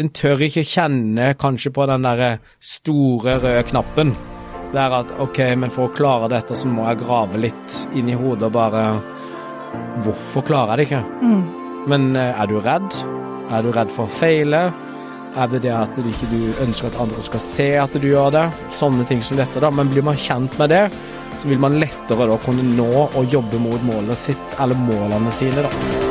en tør ikke kjenne kanskje på den derre store røde knappen. Det er at OK, men for å klare dette, så må jeg grave litt inn i hodet og bare Hvorfor klarer jeg det ikke? Men eh, er du redd? Er du redd for å feile? Er det det at du ikke ønsker at andre skal se at du gjør det? Sånne ting som dette, da. Men blir man kjent med det, så vil man lettere da kunne nå og jobbe mot målet sitt, eller målene sine, da.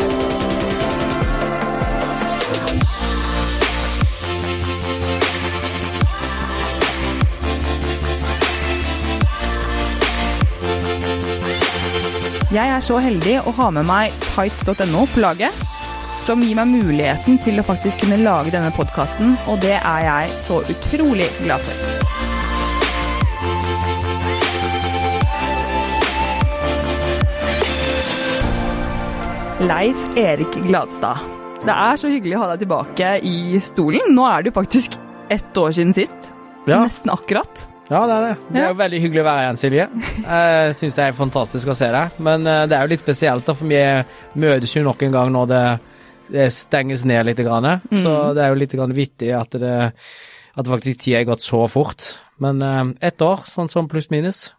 Er så heldig å ha med meg tights.no på laget, som gir meg muligheten til å faktisk kunne lage denne podkasten, og det er jeg så utrolig glad for. Leif Erik Gladstad. Det er så hyggelig å ha deg tilbake i stolen. Nå er det jo faktisk ett år siden sist. Ja. Nesten akkurat. Ja, det er det. Det er jo veldig hyggelig å være igjen, Silje. Jeg syns det er fantastisk å se deg. Men eh, det er jo litt spesielt, da, for vi møtes jo nok en gang når det, det stenges ned litt. Grann. Så det er jo litt grann vittig at det, at faktisk tida har gått så fort. Men eh, ett år, sånn som pluss minus.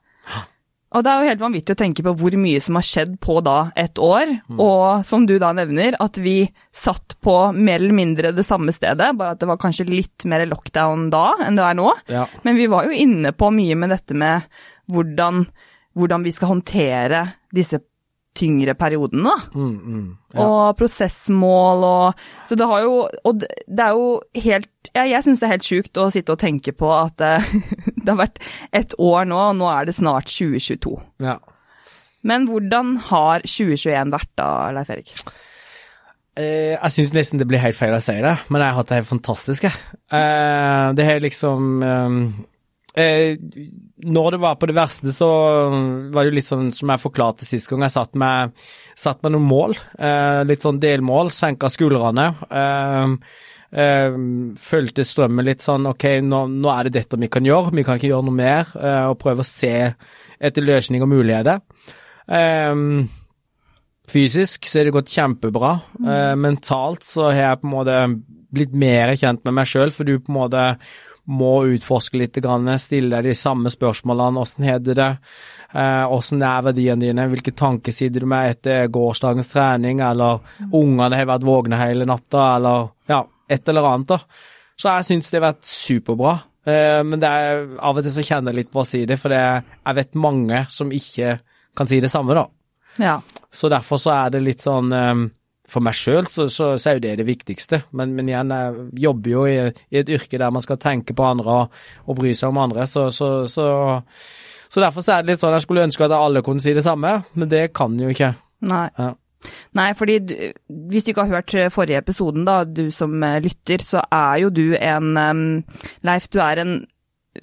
Og det er jo helt vanvittig å tenke på hvor mye som har skjedd på da et år, og som du da nevner, at vi satt på mer eller mindre det samme stedet, bare at det var kanskje litt mer lockdown da enn det er nå. Ja. Men vi var jo inne på mye med dette med hvordan, hvordan vi skal håndtere disse tyngre periodene, da. Mm, mm. Ja. Og prosessmål og Så det har jo Og det det er jo helt ja, Jeg syns det er helt sjukt å sitte og tenke på at eh, det har vært ett år nå, og nå er det snart 2022. ja. Men hvordan har 2021 vært da, Leif Erik? Eh, jeg syns nesten det blir helt feil å si det, men jeg har hatt det helt fantastisk. jeg. Eh, det har liksom eh, eh, Når det var på det verste, så var det jo litt sånn som jeg forklarte sist gang. Jeg satt med, satt med noen mål, eh, litt sånn delmål, senka skuldrene. Eh, eh, følte strømmen litt sånn OK, nå, nå er det dette vi kan gjøre, vi kan ikke gjøre noe mer. eh, og prøve å se etter løsning og muligheter. Eh, Fysisk så er det gått kjempebra. Mm. mentalt så har jeg på en måte blitt mer kjent med meg sjøl, for du på en måte må utforske litt, stille deg de samme spørsmålene. Åssen har du det? Hvordan Åssen er verdiene dine? Hvilke tanker sitter du med etter gårsdagens trening, eller ungene har vært våkne hele natta, eller ja, et eller annet. da. Så jeg syns det har vært superbra. Eh, men det er, av og til så kjenner jeg litt på å si det, for det, jeg vet mange som ikke kan si det samme, da. Ja. Så derfor så er det litt sånn um, For meg sjøl så, så, så er jo det det viktigste, men, men igjen, jeg jobber jo i, i et yrke der man skal tenke på andre og, og bry seg om andre, så, så, så, så derfor så er det litt sånn jeg skulle ønske at alle kunne si det samme, men det kan jo ikke. Nei. Ja. Nei, fordi du, hvis du ikke har hørt forrige episoden, da, du som eh, lytter, så er jo du en um, Leif, du er en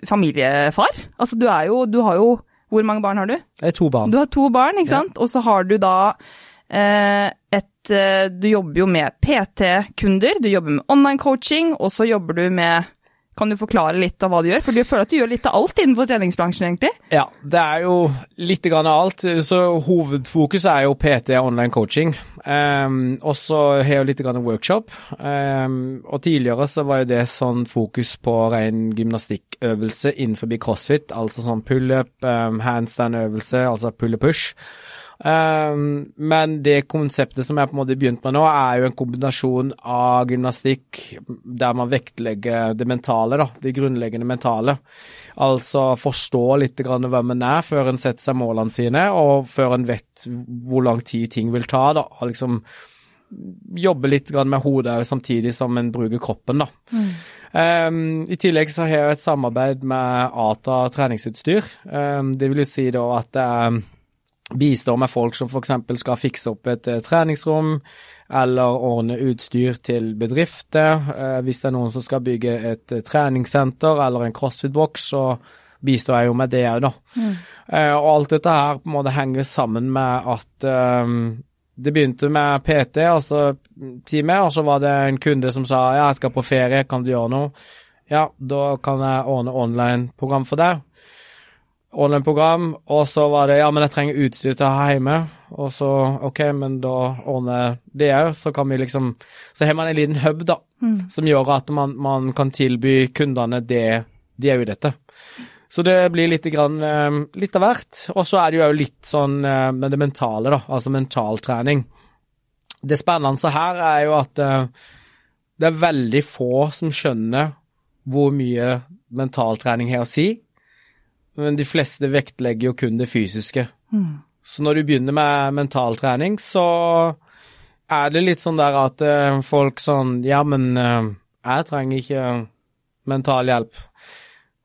familiefar. Altså, du er jo Du har jo Hvor mange barn har du? Jeg har to barn. Du har to barn, ikke Ja. sant? Og så har du da eh, et eh, Du jobber jo med PT-kunder, du jobber med online coaching, og så jobber du med Kan du forklare litt av hva du gjør? For du føler at du gjør litt av alt innenfor treningsbransjen, egentlig. Ja, det er jo litt av alt. Så hovedfokus er jo PT online coaching. Um, og så har jeg jo litt grann workshop. Um, og tidligere så var jo det sånn fokus på ren gymnastikkøvelse innenfor crossfit, altså sånn pullup, um, handstand-øvelse, altså pull-up-push. Um, men det konseptet som jeg på en måte begynt med nå, er jo en kombinasjon av gymnastikk der man vektlegger det mentale, da, det grunnleggende mentale. Altså forstå litt grann hvem en er før en setter seg målene sine, og før en vet hvor lang tid ting vil ta. da, liksom jobbe litt med hodet samtidig som en bruker kroppen. da. Um, I tillegg så har jeg et samarbeid med ATA treningsutstyr. Um, det vil jo si da at jeg bistår med folk som f.eks. skal fikse opp et eh, treningsrom, eller ordne utstyr til bedrifter. Eh, hvis det er noen som skal bygge et eh, treningssenter eller en crossfit-boks, så bistår jeg jo med det òg, da. Mm. og alt dette her på en måte henger sammen med at um, det begynte med PT, altså time, og så var det en kunde som sa ja, jeg skal på ferie, kan du gjøre noe? Ja, da kan jeg ordne online-program for deg. Online-program, og så var det ja, men jeg trenger utstyr til å ha hjemme. og så OK, men da ordner jeg det òg, så kan vi liksom Så har man en liten hub, da, som gjør at man, man kan tilby kundene det de er ute etter. Så det blir litt, grann, eh, litt av hvert. Og så er det jo litt sånn eh, med det mentale, da, altså mentaltrening. Det spennende her er jo at eh, det er veldig få som skjønner hvor mye mentaltrening har å si, men de fleste vektlegger jo kun det fysiske. Mm. Så når du begynner med mentaltrening, så er det litt sånn der at eh, folk sånn Ja, men eh, jeg trenger ikke mental hjelp.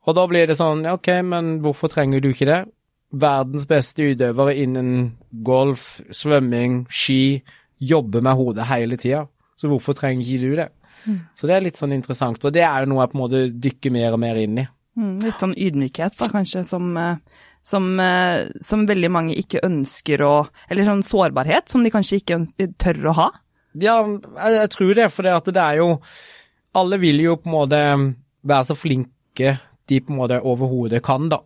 Og da blir det sånn ja, OK, men hvorfor trenger du ikke det? Verdens beste utøvere innen golf, svømming, ski jobber med hodet hele tida. Så hvorfor trenger ikke du det? Så det er litt sånn interessant, og det er jo noe jeg på en måte dykker mer og mer inn i. Mm, litt sånn ydmykhet, da, kanskje, som, eh, som, eh, som veldig mange ikke ønsker å Eller sånn sårbarhet som de kanskje ikke tør å ha. Ja, jeg, jeg tror det, for det, det er jo Alle vil jo på en måte være så flinke de på en måte overhodet kan, da.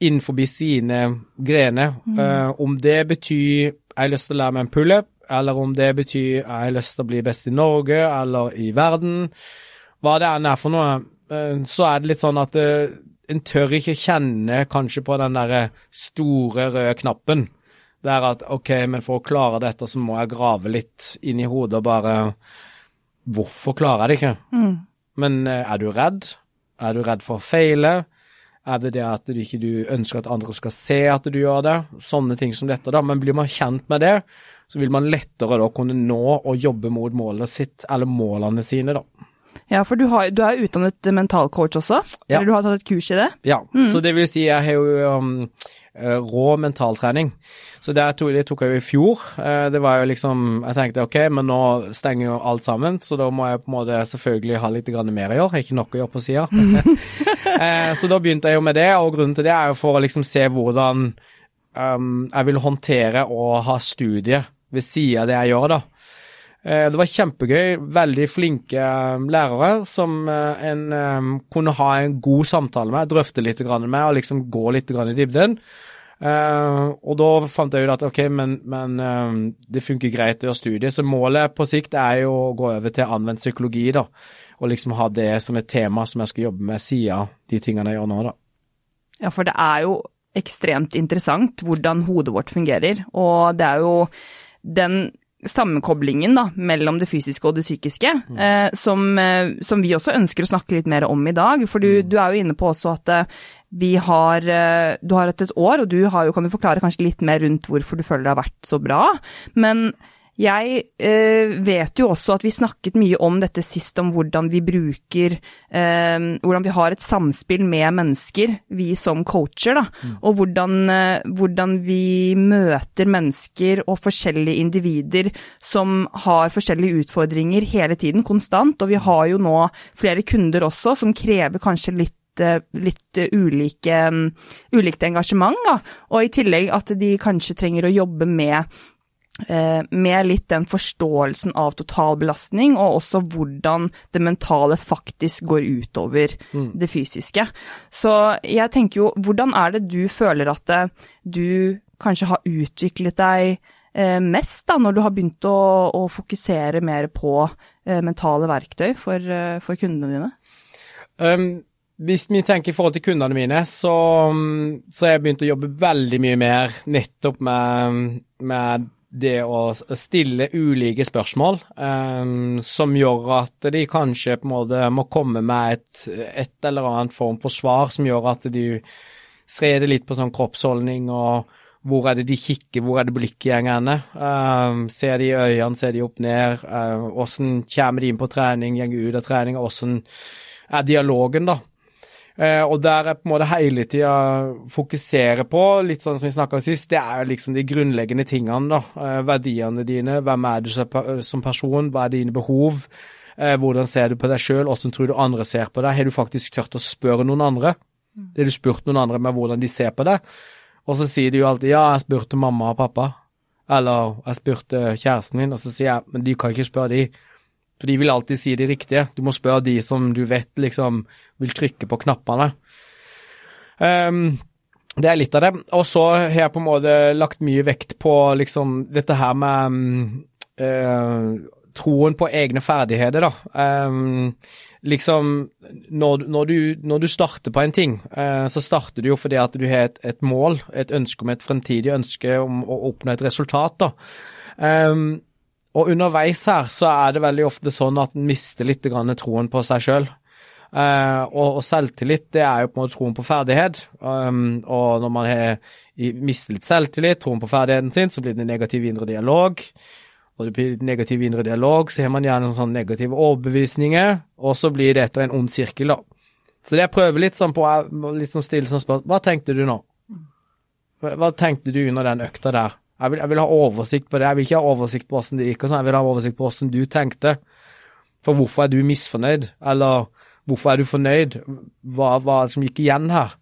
Innenfor sine grener. Eh, om det betyr jeg har lyst til å lære meg en pullup, eller om det betyr jeg har lyst til å bli best i Norge eller i verden, hva det enn er for noe, så er det litt sånn at eh, en tør ikke kjenne kanskje på den derre store røde knappen. Det er at OK, men for å klare dette, så må jeg grave litt inn i hodet og bare Hvorfor klarer jeg det ikke? Men eh, er du redd? Er du redd for å feile? Er det det at du ikke du ønsker at andre skal se at du gjør det? Sånne ting som dette, da. Men blir man kjent med det, så vil man lettere da kunne nå og jobbe mot målet sitt, eller målene sine, da. Ja, for du, har, du er utdannet mentalcoach også? Ja. Eller du har tatt et kurs i det? Ja, så det vil si jeg har jo um, eh, rå mentaltrening. Så det tok, det tok jeg jo i fjor. Eh, Det var jo liksom Jeg tenkte ok, men nå stenger jo alt sammen, så da må jeg på en måte selvfølgelig ha litt mer i år. Har ikke nok å gjøre på sida. Eh, så da begynte jeg jo med det, og grunnen til det er jo for å liksom se hvordan um, jeg vil håndtere å ha studie ved sida av det jeg gjør, da. Eh, Det var kjempegøy. Veldig flinke eh, lærere som eh, en eh, kunne ha en god samtale med, drøfte litt med og liksom gå litt i dybden. Eh, og da fant jeg ut at ok, men, men eh, det funker greit å gjøre studier, så målet på sikt er jo å gå over til anvendt psykologi, da. Og liksom ha det som et tema som jeg skal jobbe med siden de tingene jeg gjør nå, da. Ja, for det er jo ekstremt interessant hvordan hodet vårt fungerer, og det er jo den sammenkoblingen da, mellom det fysiske og det psykiske, eh, som, eh, som vi også ønsker å snakke litt mer om i dag. For du, du er jo inne på også at eh, vi har eh, Du har hatt et år, og du har jo, kan du forklare kanskje litt mer rundt hvorfor du føler det har vært så bra. Men jeg eh, vet jo også at vi snakket mye om dette sist, om hvordan vi bruker eh, Hvordan vi har et samspill med mennesker, vi som coacher, da. Og hvordan, eh, hvordan vi møter mennesker og forskjellige individer som har forskjellige utfordringer hele tiden, konstant. Og vi har jo nå flere kunder også som krever kanskje litt eh, litt eh, ulike, mm, ulikt engasjement, da. Og i tillegg at de kanskje trenger å jobbe med med litt den forståelsen av totalbelastning, og også hvordan det mentale faktisk går utover det fysiske. Så jeg tenker jo, hvordan er det du føler at eh, du kanskje har utviklet deg eh, mest, da, når du har begynt å, å fokusere mer på eh, mentale verktøy for, eh, for kundene dine? Um, hvis vi tenker i forhold til kundene mine, så, så har jeg begynt å jobbe veldig mye mer nettopp med, med det å stille ulike spørsmål um, som gjør at de kanskje på en måte må komme med et, et eller annet form for svar som gjør at de streder litt på sånn kroppsholdning og hvor er det de kikker, hvor er det blikket henne? Um, ser de i øynene, ser de opp ned? Uh, hvordan kommer de inn på trening, går ut av trening? Hvordan er dialogen, da? Eh, og der jeg på en måte hele tida fokuserer på, litt sånn som vi snakka om sist, det er jo liksom de grunnleggende tingene, da. Eh, verdiene dine, hvem er du som person, hva er dine behov? Eh, hvordan ser du på deg sjøl, hvordan tror du andre ser på deg? Har du faktisk turt å spørre noen andre? Har du spurt noen andre med hvordan de ser på deg? Og så sier de jo alltid ja, jeg spurte mamma og pappa. Eller jeg spurte kjæresten min, og så sier jeg men de kan ikke spørre de. For de vil alltid si de riktige. Du må spørre de som du vet liksom vil trykke på knappene. Um, det er litt av det. Og så har jeg på en måte lagt mye vekt på liksom dette her med øh, troen på egne ferdigheter, da. Um, liksom, når, når, du, når, du, starter på en ting, uh, så starter du jo fordi at du har et, et, mål, et ønske om et fremtidig ønske om å oppnå et resultat, da. Um, og underveis her så er det veldig ofte sånn at en mister litt troen på seg sjøl. Uh, og, og, selvtillit det er jo på en måte troen på ferdighet. Um, og når man har mister litt selvtillit, troen på ferdigheten sin, så blir det en negativ indre dialog. Og det blir negativ indre dialog, så har man gjerne sånn negative overbevisninger, og så blir det etter en ond sirkel, da. Så det jeg prøver litt sånn på, litt sånn stille som spørsmål, hva tenkte du nå? Hva tenkte du under den økta der? Jeg vil, jeg vil, ha oversikt på det, jeg vil ikke ha oversikt på åssen det gikk, og sånn, jeg vil ha oversikt på åssen du tenkte. For hvorfor er du misfornøyd, eller Hvorfor er du fornøyd? Hva var det som gikk igjen her?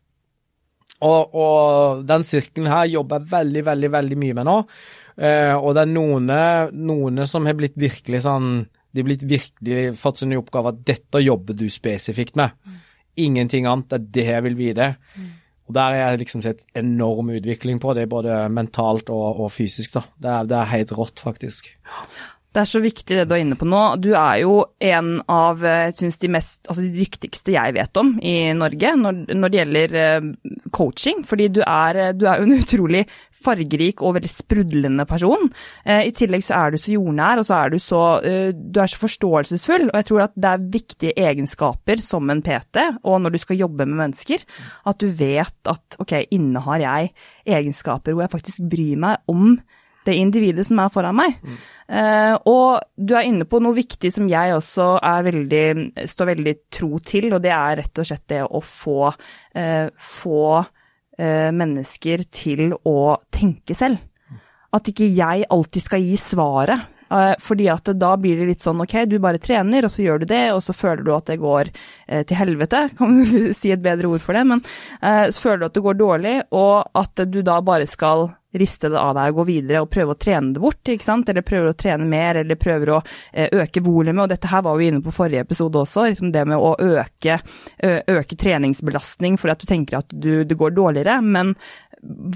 Og, og den sirkelen her jobber jeg veldig, veldig veldig mye med nå. Eh, og det er noen, noen, som har blitt virkelig sånn De har blitt virkelig fått sånn oppgave at dette jobber du spesifikt med. Mm. Ingenting annet. Det er det jeg vil vite. Mm. Og der har jeg liksom sett enorm utvikling på det, både mentalt og, og fysisk. da. Det er, det er helt rått, faktisk. Det er så viktig det du er inne på nå. Du er jo en av jeg synes, de, mest, altså de dyktigste jeg vet om i Norge når, når det gjelder uh, coaching. Fordi du er, du er en utrolig fargerik og veldig sprudlende person. Uh, I tillegg så er du så jordnær, og så er du så, uh, du er så forståelsesfull. Og jeg tror at det er viktige egenskaper som en PT, og når du skal jobbe med mennesker, at du vet at ok, innehar jeg egenskaper hvor jeg faktisk bryr meg om det individet som er foran meg. Mm. Uh, og du er inne på noe viktig som jeg også veldig, står veldig tro til, og det er rett og slett det å få, uh, få mennesker til å tenke selv. At ikke jeg alltid skal gi svaret. Fordi at da blir det litt sånn ok, du bare trener, og så gjør du det, og så føler du at det går til helvete, kan du si et bedre ord for det, men så føler du at det går dårlig, og at du da bare skal riste det av deg og gå videre og prøve å trene det bort, ikke sant? eller prøver å trene mer, eller prøver å eh, øke volumet. Og dette her var vi inne på forrige episode også, liksom det med å øke, øke treningsbelastning fordi at du tenker at du, det går dårligere. Men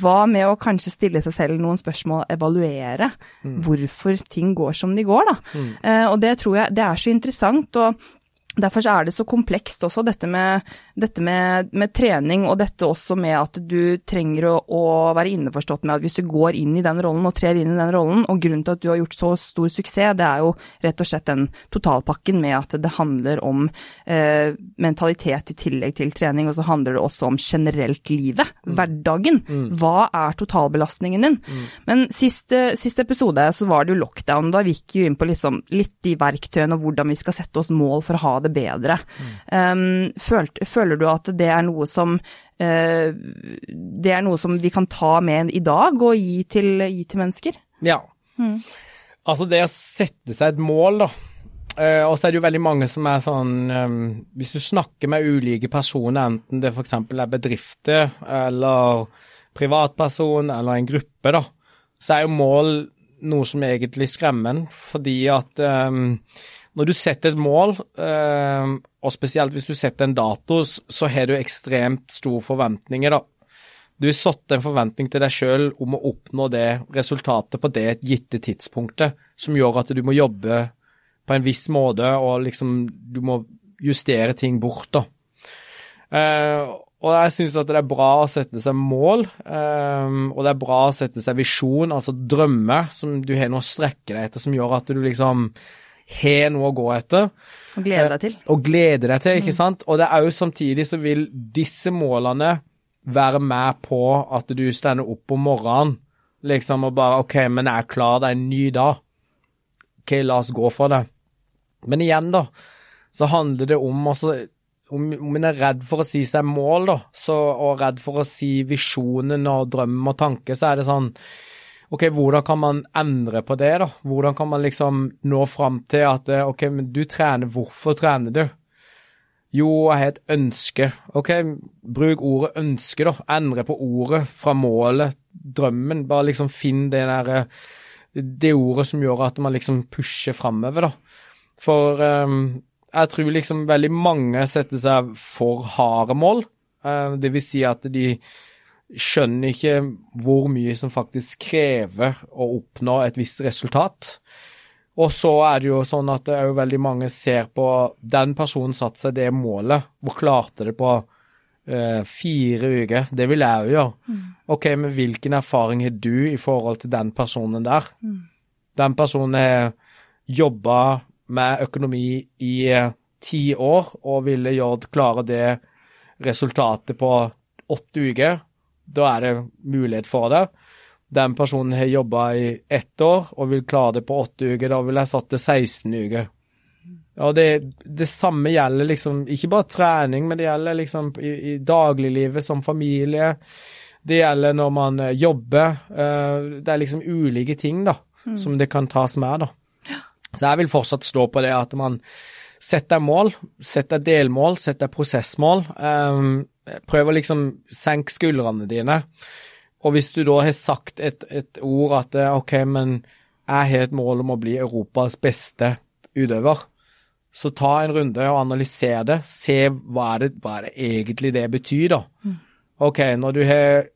hva med å kanskje stille seg selv noen spørsmål, evaluere mm. hvorfor ting går som de går, da. Mm. Eh, og det tror jeg det er så interessant. og Derfor er det så komplekst også, dette, med, dette med, med, trening, og dette også med at du trenger å, å, være innforstått med at hvis du går inn i den rollen og trer inn i den rollen, og grunnen til at du har gjort så stor suksess, det er jo rett og slett den totalpakken med at det handler om eh, mentalitet i tillegg til trening, og så handler det også om generelt livet, mm. hverdagen. Mm. Hva er totalbelastningen din? Mm. Men siste, sist, episode så var det jo lockdown, da gikk vi inn på liksom litt de verktøyene og hvordan vi skal sette oss mål for å ha det bedre. Mm. Føler, føler, du at det er noe som uh, det er noe som vi kan ta med i dag og gi til, gi til mennesker? Ja. Mm. Altså det å sette seg et mål, da. Uh, og så er det jo veldig mange som er sånn Hvis du snakker med ulike personer, enten det f.eks. er bedrifter eller privatperson eller en gruppe, da, så er jo mål noe som egentlig skremmer en, fordi at um, når du setter et mål, eh, og spesielt hvis du setter en dato, så har du ekstremt store forventninger, da. Du har satt en forventning til deg sjøl om å oppnå det resultatet på det gitte tidspunktet, som gjør at du må jobbe på en viss måte, og liksom du må justere ting bort, da. Eh, og jeg syns at det er bra å sette seg mål, eh, og det er bra å sette seg visjon, altså drømmer som du har noe å strekke deg etter, som gjør at du liksom har noe å gå etter. Og glede deg til. Og glede deg til, ikke mm. sant. Og det er jo samtidig så vil disse målene være med på at du stender opp om morgenen liksom og bare OK, men jeg er klar, det er en ny dag. OK, la oss gå for det. Men igjen, da, så handler det om altså om, om en er redd for å si seg mål, da, så, og redd for å si visjonen og drømmen og tanke, så er det sånn ok, hvordan kan man endre på det, da? Hvordan kan man liksom nå fram til at eh, ok, men du trener, hvorfor trener du? Jo, jeg har et ønske. Ok, bruk ordet ønske, da. Endre på ordet fra målet, drømmen. Bare liksom finn det der Det ordet som gjør at man liksom pusher framover, da. For um, jeg tror liksom veldig mange setter seg for harde mål. Uh, det vil si at de skjønner ikke hvor mye som faktisk krever å oppnå et visst resultat. Og så er det jo sånn at det er jo veldig mange ser på den personen satte seg det målet, hvor klarte det på eh, fire uker. Det vil jeg jo gjøre. Mm. OK, men hvilken erfaring har du i forhold til den personen der? Mm. Den personen har jobba med økonomi i eh, ti år og ville gjort klare det resultatet på åtte uker. Da er det mulighet for det. Den personen har jobba i ett år og vil klare det på åtte uker. Da vil jeg satt til 16 uker. Og det, det, samme gjelder liksom ikke bare trening, men det gjelder liksom i, i dagliglivet som familie. Det gjelder når man uh, jobber. Uh, det er liksom ulike ting da, mm. som det kan tas med. da. Så jeg vil fortsatt stå på det at man setter mål, setter delmål, setter prosessmål. Um, Prøv å liksom senke skuldrene dine. Og hvis du da har sagt et, et ord at OK, men jeg har et mål om å bli Europas beste utøver, så ta en runde og analyser det. Se hva er det, hva er det egentlig det betyr, da. Mm. OK, når du har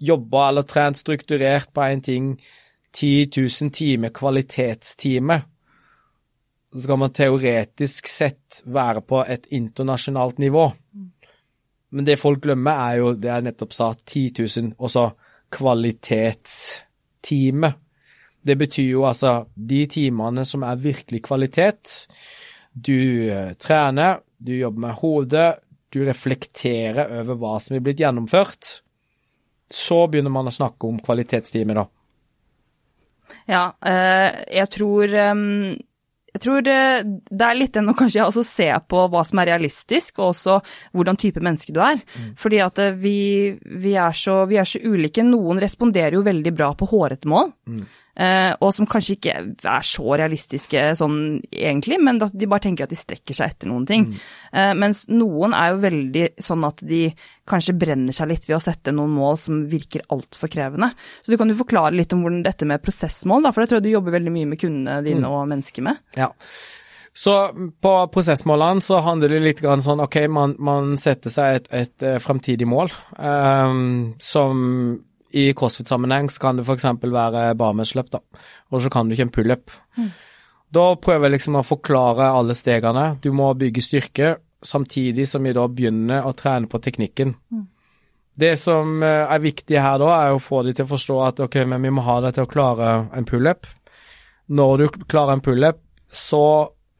jobba eller trent strukturert på en ting 10 000 timer kvalitetstime, så skal man teoretisk sett være på et internasjonalt nivå. Mm. Men det folk glemmer, er jo det jeg nettopp sa, 10 000, og så kvalitetsteamet. Det betyr jo altså de timene som er virkelig kvalitet. Du uh, trener, du jobber med hodet, du reflekterer over hva som er blitt gjennomført. Så begynner man å snakke om kvalitetsteamet da. Ja, uh, jeg tror um jeg tror det, det, er litt den å kanskje også se på hva som er realistisk, og også hvordan type menneske du er. Mm. Fordi at eh, vi, vi, er så, vi, er så, ulike. Noen responderer jo veldig bra på hårete mål. Mm og som kanskje ikke er så realistiske sånn egentlig, men de bare tenker at de strekker seg etter noen ting. Mm. Eh, mens noen er jo veldig sånn at de kanskje brenner seg litt ved å sette noen mål som virker altfor krevende. Så du kan jo forklare litt om hvordan dette med prosessmål, da, for det tror jeg du jobber veldig mye med kundene dine mm. og mennesker med. Ja. Så på prosessmålene så handler det litt sånn ok, man, man setter seg et, et, et eh, fremtidig mål um, som i crossfit-sammenheng så kan det f.eks. være barmennsløp, da, og så kan du ikke en pullup. Mm. Da prøver jeg liksom å forklare alle stegene. Du må bygge styrke, samtidig som vi da begynner å trene på teknikken. Mm. Det som eh, er viktig her da, er å få de til å forstå at ok, men vi må ha deg til å klare en pullup. Når du klarer en pullup, så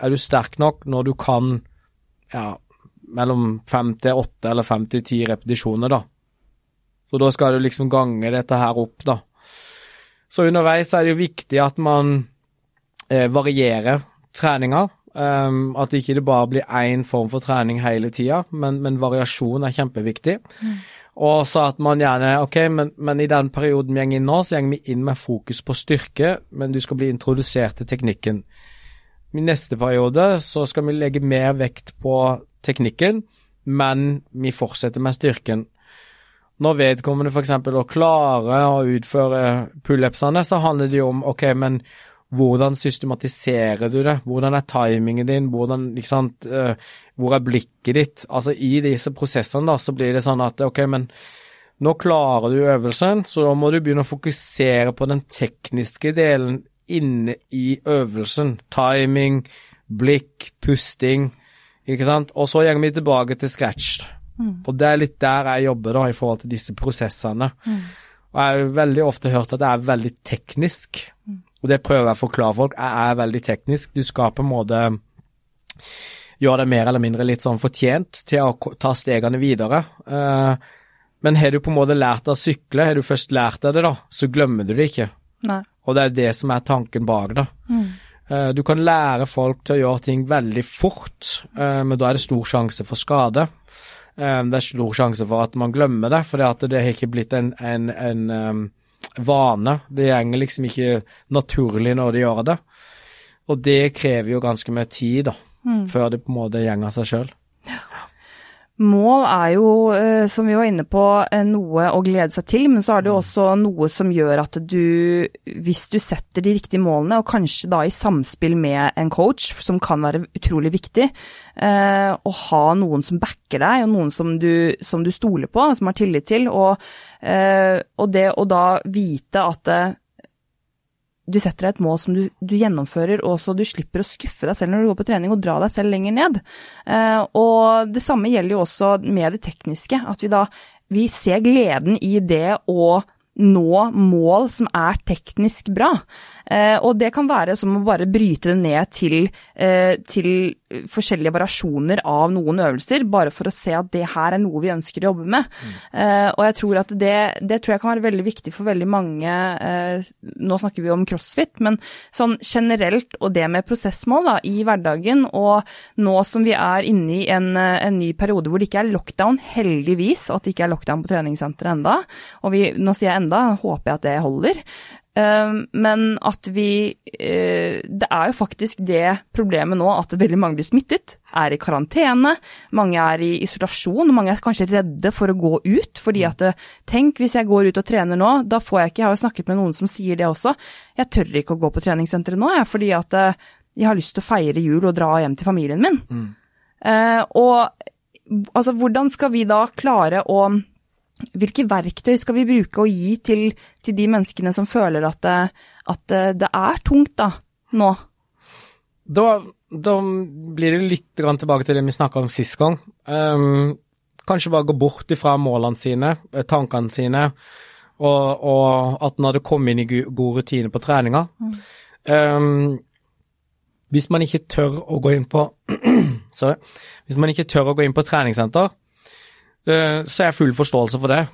er du sterk nok når du kan ja, mellom fem til åtte eller fem til ti repetisjoner, da. Så da skal du liksom gange dette her opp, da. Så underveis er det jo viktig at man eh, varierer treninga. Um, at ikke det bare blir én form for trening hele tida, men, men, variasjon er kjempeviktig. Mm. Og så at man gjerne Ok, men, men, i den perioden vi går inn nå, så går vi inn med fokus på styrke, men du skal bli introdusert til teknikken. I neste periode så skal vi legge mer vekt på teknikken, men vi fortsetter med styrken. Når vedkommende f.eks. klarer å utføre pullupsene, så handler det jo om ok, men hvordan systematiserer du det? Hvordan er timingen din? Hvordan, ikke sant, uh, hvor er blikket ditt? Altså I disse prosessene da, så blir det sånn at ok, men nå klarer du øvelsen, så da må du begynne å fokusere på den tekniske delen inne i øvelsen. Timing, blikk, pusting, ikke sant. Og så går vi tilbake til scratch. Mm. Og det er litt der jeg jobber da, i forhold til disse prosessene. Mm. Og jeg har veldig ofte hørt at det er veldig teknisk, mm. og det prøver jeg å forklare folk. Jeg er veldig teknisk. Du skal på en måte gjøre det mer eller mindre litt sånn fortjent til å ta stegene videre. Uh, men har du på en måte lært deg å sykle, har du først lært deg det, da, så glemmer du det ikke. Nei. Og det er det som er tanken bak det. Mm. Uh, du kan lære folk til å gjøre ting veldig fort, uh, men da er det stor sjanse for skade. Um, det er stor sjanse for at man glemmer det, for det har ikke blitt en, en, en um, vane. Det gjenger liksom ikke naturlig når de gjør det. Og det krever jo ganske mye tid, da, mm. før det på en måte gjenger seg sjøl. Ja. Mål er jo, eh, som vi var inne på, eh, noe å glede seg til, men så er det jo også noe som gjør at du, hvis du setter de riktige målene, og kanskje da i samspill med en coach, som kan være utrolig viktig, eh, å ha noen som backer deg, og noen som du, som du stoler på, som har tillit til, og, og det å da vite at du setter deg et mål som du, du, gjennomfører, og så du slipper å skuffe deg selv når du går på trening, og dra deg selv lenger ned. Eh, og det samme gjelder jo også med det tekniske, at vi da vi ser gleden i det å nå mål som er teknisk bra. Eh, og det kan være som å bare bryte det ned til, eh, til, forskjellige variasjoner av noen øvelser, bare for å se at det her er noe vi ønsker å jobbe med. Mm. Eh, og jeg tror at det, det, tror jeg kan være veldig viktig for veldig mange eh, Nå snakker vi om crossfit, men sånn generelt og det med prosessmål da, i hverdagen, og nå som vi er inne i en, en, ny periode hvor det ikke er lockdown, heldigvis, og at det ikke er lockdown på treningssenteret enda, og vi, nå sier jeg enda, håper jeg at det holder, Ehm, men at vi eh, Det er jo faktisk det problemet nå at veldig mange blir smittet, er i karantene, mange er i isolasjon, og mange er kanskje redde for å gå ut. fordi at eh, tenk hvis jeg går ut og trener nå, da får jeg ikke Jeg har jo snakket med noen som sier det også. Jeg tør ikke å gå på treningssenteret nå, jeg, fordi at eh, jeg har lyst til å feire jul og dra hjem til familien min. Mm. og altså, hvordan skal vi da klare å hvilke verktøy skal vi bruke og gi til, til de menneskene som føler at det, at det er tungt da, nå? Da, da, blir det litt tilbake til det vi snakka om sist gang. Um, kanskje bare gå bort ifra målene sine, eh, tankene sine, og, og at når det kommer inn i god rutine på treninga um, Hvis man ikke tør å gå inn på Sorry. Hvis man ikke tør å gå inn på treningssenter, så jeg har full forståelse for det.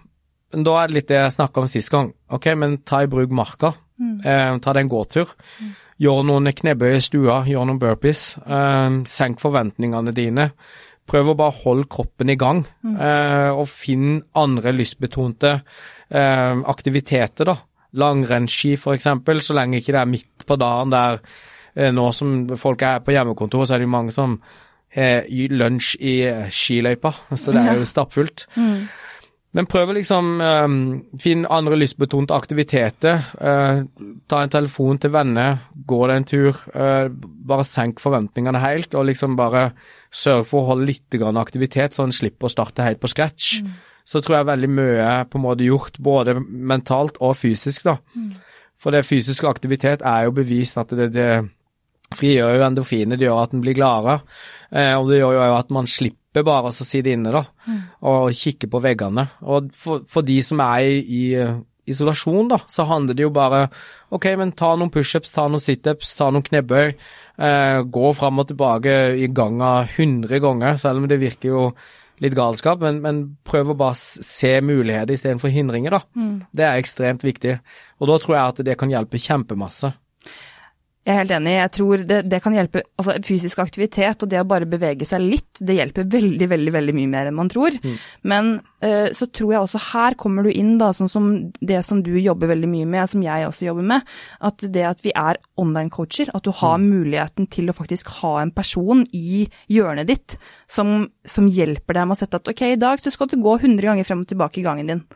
Men da er det litt det jeg snakka om sist gang. Ok, men ta i bruk marka. Mm. Eh, ta deg en gåtur. Mm. Gjør noen knebøy i stua, gjør noen burpees. Eh, senk forventningene dine. Prøv å bare holde kroppen i gang, mm. eh, og finn andre lystbetonte eh, aktiviteter, da. Langrennsski, for eksempel, så lenge ikke det er midt på dagen der eh, nå som folk er på hjemmekontor, så er det jo mange som eh, lunsj i eh, skiløypa, så det er jo stappfullt. Mm. Men prøv å liksom um, finne andre lystbetonte aktiviteter. Uh, ta en telefon til venner, gå deg en tur. Uh, bare senk forventningene helt, og liksom bare sørg for å holde litt aktivitet, så en slipper å starte helt på scratch. Mm. Så tror jeg veldig mye er på en måte gjort, både mentalt og fysisk, da. Mm. For det fysiske aktivitet er jo bevist at det, det frigjør jo endorfiner, det gjør at en blir gladere. Eh, og det gjør jo at man slipper bare å sitte inne da, mm. og kikke på veggene. Og for, for de som er i, i, eh, isolasjon, da, så handler det jo bare ok, men ta noen pushups, ta noen situps, ta noen knebøy. Eh, gå fram og tilbake i ganga 100 ganger, selv om det virker jo litt galskap, men, men prøv å bare se muligheter istedenfor hindringer, da. Mm. Det er ekstremt viktig. Og da tror jeg at det kan hjelpe kjempemasse. Jeg er helt enig. Jeg tror det, det, kan hjelpe Altså, fysisk aktivitet og det å bare bevege seg litt, det hjelper veldig, veldig veldig mye mer enn man tror. Mm. Men uh, så tror jeg også her kommer du inn, da, sånn som det som du jobber veldig mye med, som jeg også jobber med, at det at vi er online-coacher, at du har mm. muligheten til å faktisk ha en person i hjørnet ditt som, som hjelper deg med å sette at ok, i dag så skal du gå 100 ganger frem og tilbake i gangen din.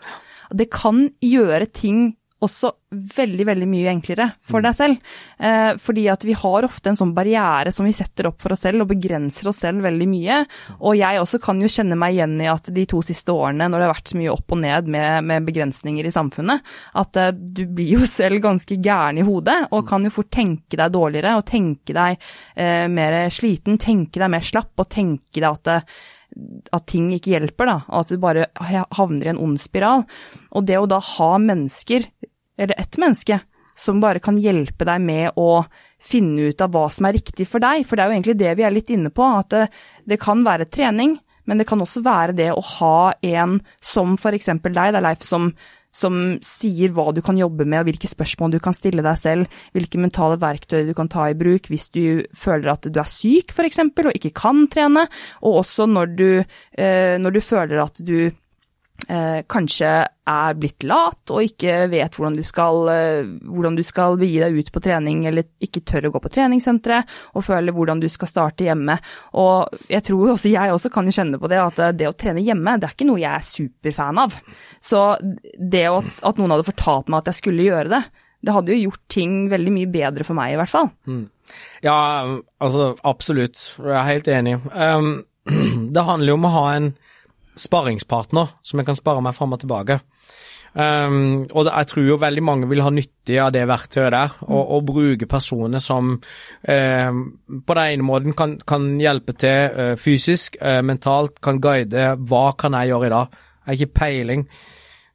Det kan gjøre ting også veldig, veldig mye enklere for mm. deg selv. Eh, fordi at vi har ofte en sånn barriere som vi setter opp for oss selv, og begrenser oss selv veldig mye. Og jeg også kan jo kjenne meg igjen i at de to siste årene, når det har vært så mye opp og ned med, med begrensninger i samfunnet, at eh, du blir jo selv ganske gæren i hodet, og kan jo fort tenke deg dårligere, og tenke deg eh, mer sliten, tenke deg mer slapp, og tenke deg at eh, at ting ikke hjelper, da, og at du bare havner i en ond spiral. Og det å da ha mennesker eller ett menneske, som bare kan hjelpe deg med å finne ut av hva som er riktig for deg. For det er jo egentlig det vi er litt inne på, at det, det kan være trening, men det kan også være det å ha en som f.eks. deg, det er Leif, som, som sier hva du kan jobbe med, og hvilke spørsmål du kan stille deg selv, hvilke mentale verktøy du kan ta i bruk hvis du føler at du er syk, f.eks., og ikke kan trene, og også når du, eh, når du føler at du kanskje er blitt lat og ikke vet hvordan du, skal, eh, hvordan du skal begi deg ut på trening, eller ikke tør å gå på treningssenteret, og føler hvordan du skal starte hjemme. Og jeg tror også jeg også kan kjenne på det, at det å trene hjemme, det er ikke noe jeg er superfan av. Så det at noen hadde fortalt meg at jeg skulle gjøre det, det hadde jo gjort ting veldig mye bedre for meg, i hvert fall. Mm. Ja, altså absolutt. Jeg er helt enig. Um, det handler jo om å ha en sparringspartner som jeg kan spare meg fram og tilbake. Um, og jeg tror jo veldig mange vil ha nytte av det verktøyet der, og, og bruke personer som eh, på den ene måten kan, kan hjelpe til eh, fysisk, eh, mentalt, kan guide hva kan jeg gjøre i dag. Jeg har ikke peiling.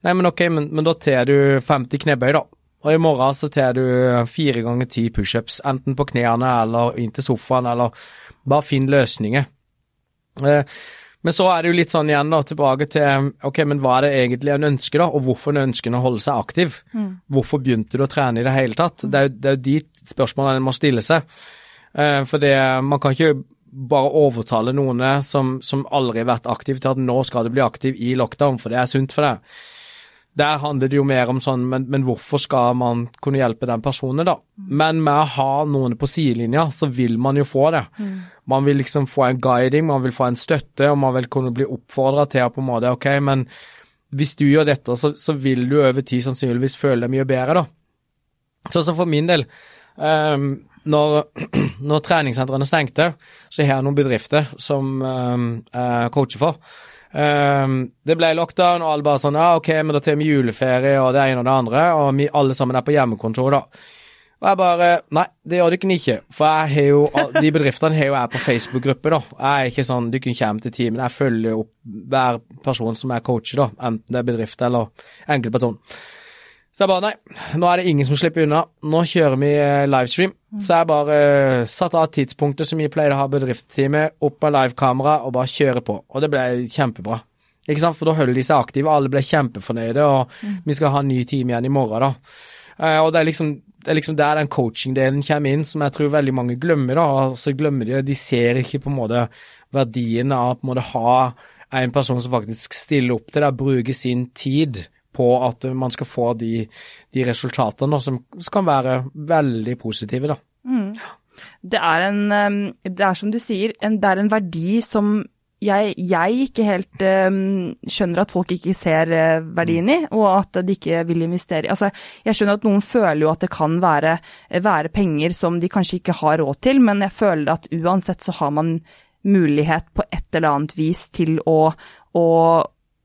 Nei, men ok, men, men da tar du 50 knebøy, da. Og i morgen så tar du fire ganger ti pushups, enten på knærne eller inn til sofaen, eller bare finn løsninger. Uh, men så er det jo litt sånn igjen da, tilbake til ok, men hva er det egentlig en ønsker, da, og hvorfor en ønsker å holde seg aktiv? Mm. Hvorfor begynte du å trene i det hele tatt? Det er jo, det er jo de spørsmålene en må stille seg. Eh, for det, man kan ikke bare overtale noen som, som aldri har vært aktiv til at nå skal du bli aktiv i lockdown, for det er sunt for deg. Der handler det jo mer om sånn, men, men, hvorfor skal man kunne hjelpe den personen, da? Men med å ha noen på sidelinja, så vil man jo få det. Mm. Man vil liksom få en guiding, man vil få en støtte, og man vil kunne bli oppfordra til å på en måte OK, men hvis du gjør dette, så, så vil du over tid sannsynligvis føle deg mye bedre, da. Sånn som for min del. Um, når, når treningssentrene stengte, så har jeg noen bedrifter som um, jeg coacher for. Um, det ble lockdown, og alle bare sånn Ja, OK, men da tar vi juleferie og det ene og det andre, og vi alle sammen er på hjemmekontor, da. Og jeg bare Nei, det gjør dere ikke. For jeg har jo De bedriftene har jo jeg på Facebook-gruppe, da. Jeg er ikke sånn Dere kommer til timen. Jeg følger opp hver person som er coacher, da. Enten det er bedrift eller enkeltperson. Så jeg bare Nei, nå er det ingen som slipper unna. Nå kjører vi eh, livestream. Så jeg bare uh, satte av tidspunktet som vi pleide å ha bedriftstime, opp med livekamera og bare kjøre på. Og det ble kjempebra. Ikke sant, for da holder de seg aktive, alle ble kjempefornøyde, og mm. vi skal ha en ny time igjen i morgen, da. Uh, og det er liksom det er liksom der den coaching-delen kommer inn, som jeg tror veldig mange glemmer. da, og så glemmer De de ser ikke på en måte verdien av på en måte ha en person som faktisk stiller opp til deg, bruker sin tid på at man skal få de, de resultatene som, som, kan være veldig positive. da. Mm. Det er en Det er som du sier, en, det er en verdi som jeg, jeg ikke helt um, skjønner at folk ikke ser uh, verdien i, og at de ikke vil investere. Altså, jeg skjønner at noen føler jo at det kan være, være, penger som de kanskje ikke har råd til, men jeg føler at uansett så har man mulighet på et eller annet vis til å, å,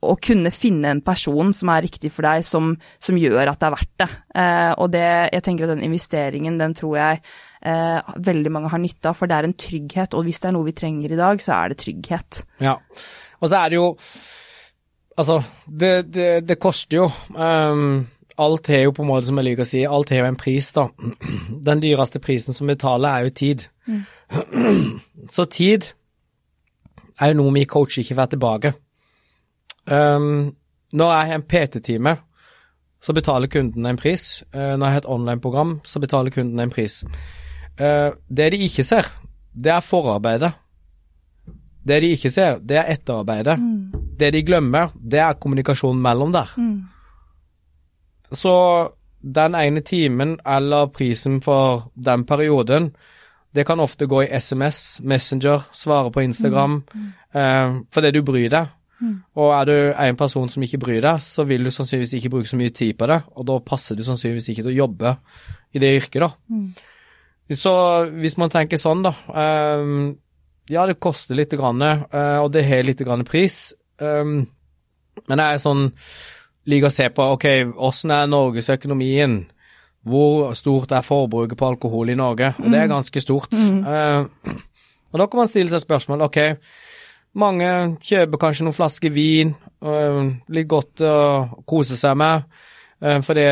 å kunne finne en person som er riktig for deg, som, som gjør at det er verdt det. Eh, og det, jeg tenker at den investeringen, den tror jeg eh, veldig mange har nytte av, for det er en trygghet. Og hvis det er noe vi trenger i dag, så er det trygghet. Ja, og så er det jo Altså, det, det, det koster jo. Um, alt har jo på en måte, som jeg liker å si, alt har jo en pris, da. Den dyreste prisen som vi betaler, er jo tid. Mm. Så tid er jo noe vi coacher ikke får tilbake. Um, når jeg har en PT-time, så betaler kunden en pris. Uh, når jeg har et online-program, så betaler kunden en pris. Uh, det de ikke ser, det er forarbeidet. Det de ikke ser, det er etterarbeidet. Mm. Det de glemmer, det er kommunikasjonen mellom der. Mm. Så den ene timen eller prisen for den perioden, det kan ofte gå i SMS, Messenger, svare på Instagram, mm. uh, fordi du bryr deg. Mm. Og er du en person som ikke bryr deg, så vil du sannsynligvis ikke bruke så mye tid på det, og da passer du sannsynligvis ikke til å jobbe i det yrket, da. Mm. Så hvis man tenker sånn, da um, Ja, det koster litt, grann, uh, og det har litt grann pris, um, men jeg er sånn liker å se på ok, åssen er norgesøkonomien? Hvor stort er forbruket på alkohol i Norge? Og det er mm. ganske stort. Mm. Uh, og da kan man stille seg spørsmål ok, mange kjøper kanskje noen flasker vin, øh, litt godt å kose seg med, øh, fordi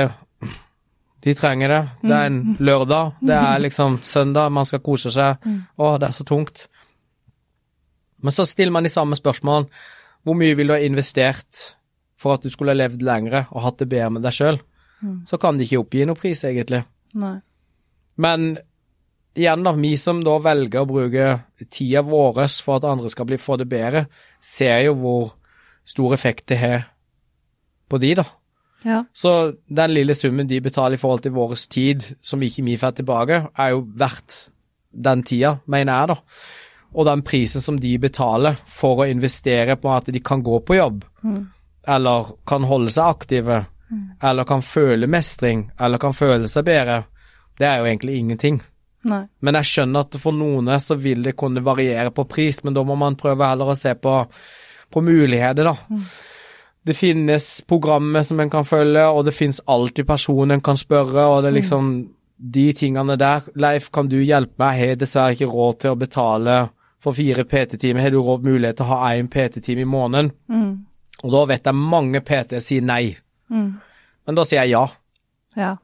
de trenger det. Det er en mm. lørdag, det er liksom søndag, man skal kose seg. Mm. Å, det er så tungt. Men så stiller man de samme spørsmålene. Hvor mye ville du ha investert for at du skulle ha levd lengre og hatt det bedre med deg sjøl? Mm. Så kan de ikke oppgi noen pris, egentlig. Nei. Men igjen, da, vi som da velger å bruke tida vår for at andre skal bli få det bedre, ser jo hvor stor effekt det har på de, da. Ja. Så den lille summen de betaler i forhold til vår tid, som ikke vi får tilbake, er jo verdt den tida, mener jeg, da. Og den prisen som de betaler for å investere på at de kan gå på jobb, eller kan holde seg aktive, eller kan føle mestring, eller kan føle seg bedre, det er jo egentlig ingenting. Nei. Men jeg skjønner at for noen så vil det kunne variere på pris, men da må man prøve heller å se på, på muligheter, da. Det finnes programmer som en kan følge, og det finnes alltid personer en kan spørre, og det er liksom de tingene der. Leif, kan du hjelpe meg? Jeg har dessverre ikke råd til å betale for fire PT-timer. Har du råd mulighet til å ha én PT-time i måneden? Mm. Og da vet jeg mange PT sier nei, Mm. men da sier jeg ja. Ja.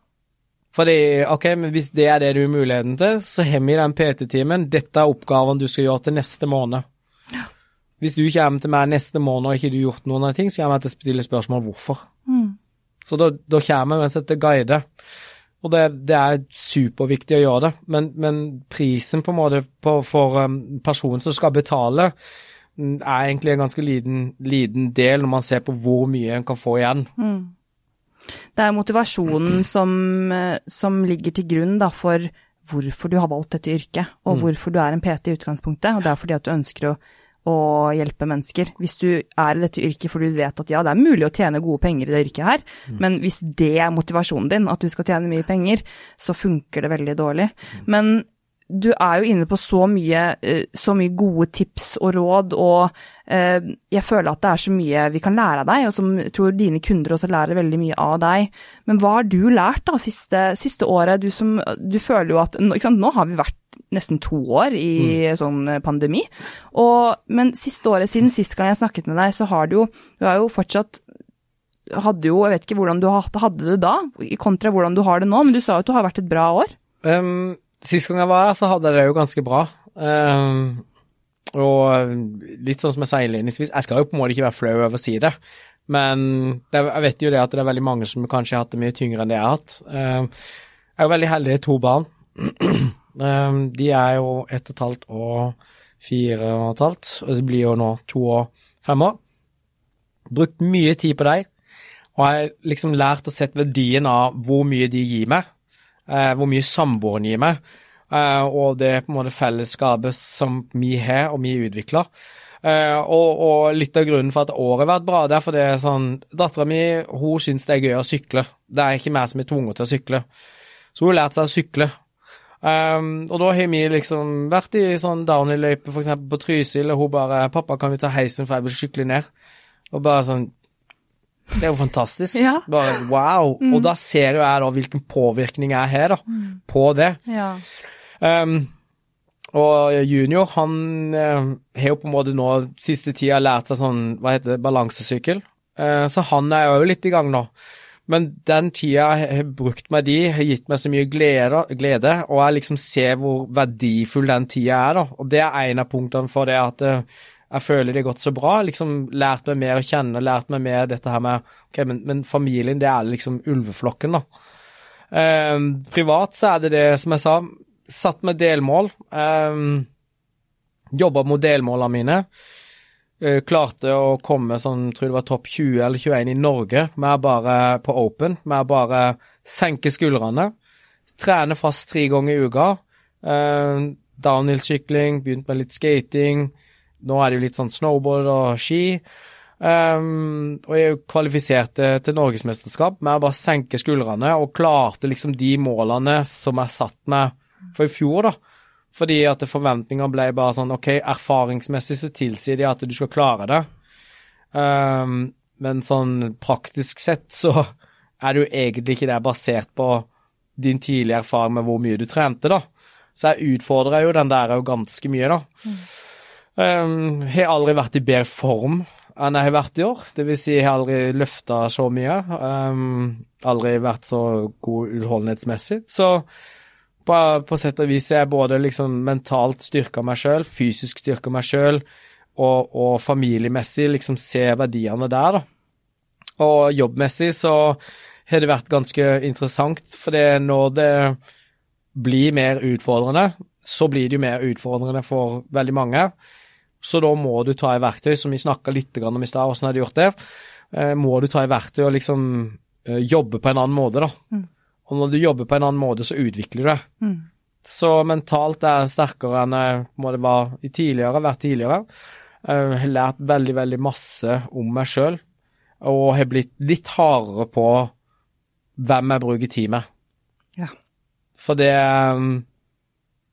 Fordi, ok, men hvis det er det du har muligheten til, så har vi den PT-timen. Dette er oppgaven du skal gjøre til neste måned. Hvis du kommer til meg neste måned og ikke du har gjort noen av ting, så kommer jeg til å stille spørsmål hvorfor. Mm. Så da, da kommer jeg uansett til guide. Og det, det er superviktig å gjøre det, men, men prisen på en måte på, for um, personen som skal betale, mm, er egentlig en ganske liten, liten del når man ser på hvor mye en kan få igjen. Mm. Det er motivasjonen som, eh, som ligger til grunn da, for hvorfor du har valgt dette yrket, og hvorfor du er en PT i utgangspunktet. og Det er fordi at du ønsker å, å hjelpe mennesker. Hvis du er i dette yrket fordi du vet at ja, det er mulig å tjene gode penger i det yrket her, men hvis det er motivasjonen din, at du skal tjene mye penger, så funker det veldig dårlig. Men du er jo inne på så mye, eh, så mye gode tips og råd, og eh, jeg føler at det er så mye vi kan lære av deg, og som jeg tror dine kunder også lærer veldig mye av deg. Men hva har du lært da siste, siste året? Du, som, du føler jo at sant, Nå har vi vært nesten to år i sånn eh, pandemi, og, men siste året, siden sist gang jeg snakket med deg, så har du jo, du har jo fortsatt hadde jo, Jeg vet ikke hvordan du hadde det da, kontra hvordan du har det nå, men du sa jo at du har vært et bra år. Um, sist gang jeg var her, så hadde jeg det jo ganske bra. Um, og litt sånn som jeg sa innledningsvis, jeg skal jo på en måte ikke være flau over å si det, men det, jeg vet jo det at det er veldig mange som kanskje har hatt det mye tyngre enn det jeg har hatt. Um, jeg er jo veldig heldig to barn. um, de er jo ett og et halvt og fire og et halvt, og det blir jo nå to og fem år. Brukt mye tid på dem, og jeg har liksom lært å sette verdien av hvor mye de gir meg hvor mye samboeren gir meg, eh, og det på en måte fellesskapet som vi har og vi utvikler. Eh, og, og, litt av grunnen for at året har vært bra, det er fordi sånn, dattera mi hun syns det er gøy å sykle. Det er ikke meg som er tvunget til å sykle. Så hun har lært seg å sykle. Um, og da har vi liksom vært i sånn downhill-løype, f.eks. på Trysil, og hun bare 'Pappa, kan vi ta heisen, for jeg vil sykle ned?' Og bare sånn det er jo fantastisk. Ja. Bare wow. Og da ser jo jeg da hvilken påvirkning jeg har da, på det. Ja. Um, og junior, han eh, har jo på en måte nå siste tida lært seg sånn, hva heter det, balansesykkel. Uh, så han er jo litt i gang nå. Men den tida jeg har brukt med de, har gitt meg så mye glede, glede og jeg liksom ser hvor verdifull den tida er, da. Og det er en av punktene for det at eh, jeg føler det har gått så bra. Liksom lært meg mer å kjenne, lært meg mer dette her med Ok, men, men familien, det er liksom ulveflokken, da. Eh, privat så er det det, som jeg sa, satt med delmål. Eh, Jobba mot delmålene mine. Eh, klarte å komme sånn, tror det var topp 20 eller 21 i Norge, med bare på Open, med bare senke skuldrene. Trene fast tre ganger i uka. Eh, Downhill-sykling, begynt med litt skating. Nå er det jo litt sånn snowboard og ski. Um, og jeg kvalifiserte til norgesmesterskap med å bare senke skuldrene, og klarte liksom de målene som jeg satt meg for i fjor, da. Fordi at forventningene ble bare sånn OK, erfaringsmessig så tilsier de at du skal klare det. Um, men sånn praktisk sett så er det jo egentlig ikke det basert på din tidlige erfaring med hvor mye du trente, da. Så jeg utfordrer jo den der jo ganske mye, da. Um, har aldri vært i bedre form enn jeg har vært i år. Det vil si, jeg har aldri løfta så mye. Um, aldri vært så god utholdenhetsmessig. Så på, på sett og vis er jeg både liksom mentalt styrka meg sjøl, fysisk styrka meg sjøl, og, og familiemessig liksom ser verdiene der, da. Og jobbmessig så har det vært ganske interessant, for det når det blir mer utfordrende, så blir det jo mer utfordrende for veldig mange. Så da må du ta i verktøy, som vi snakka litt om i stad, hvordan har du gjort det? eh, må du ta i verktøy og liksom eh, jobbe på en annen måte, da. Mm. Og når du jobber på en annen måte, så utvikler du det. Mm. Så mentalt er jeg sterkere enn jeg må det være i tidligere, vært tidligere. Jeg har lært veldig, veldig masse om meg sjøl, og har blitt litt hardere på hvem jeg bruker tid med. Ja. For det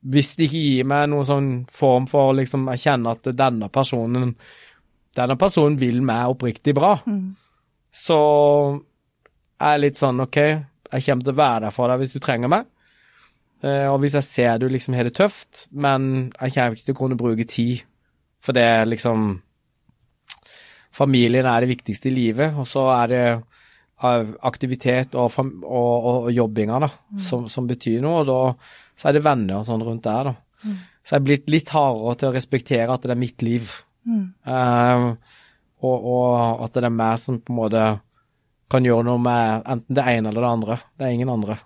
Hvis de ikke gir meg noen sånn form for liksom Jeg kjenner at denne personen Denne personen vil meg oppriktig bra, Mm. så er jeg litt sånn OK, jeg kommer til å være der for deg hvis du trenger meg. Eh, og hvis jeg ser du liksom har det tøft, men jeg kommer ikke til å kunne bruke tid, for det er liksom Familien er det viktigste i livet, og så er det aktivitet og, og, og, og jobbinga da, som, som betyr noe, og da så er det venner og sånn rundt der. da. Så jeg er blitt litt hardere til å respektere at det er mitt liv, Mm. Eh, og, og at det er meg som på en måte kan gjøre noe med enten det ene eller det andre. Det er ingen andre.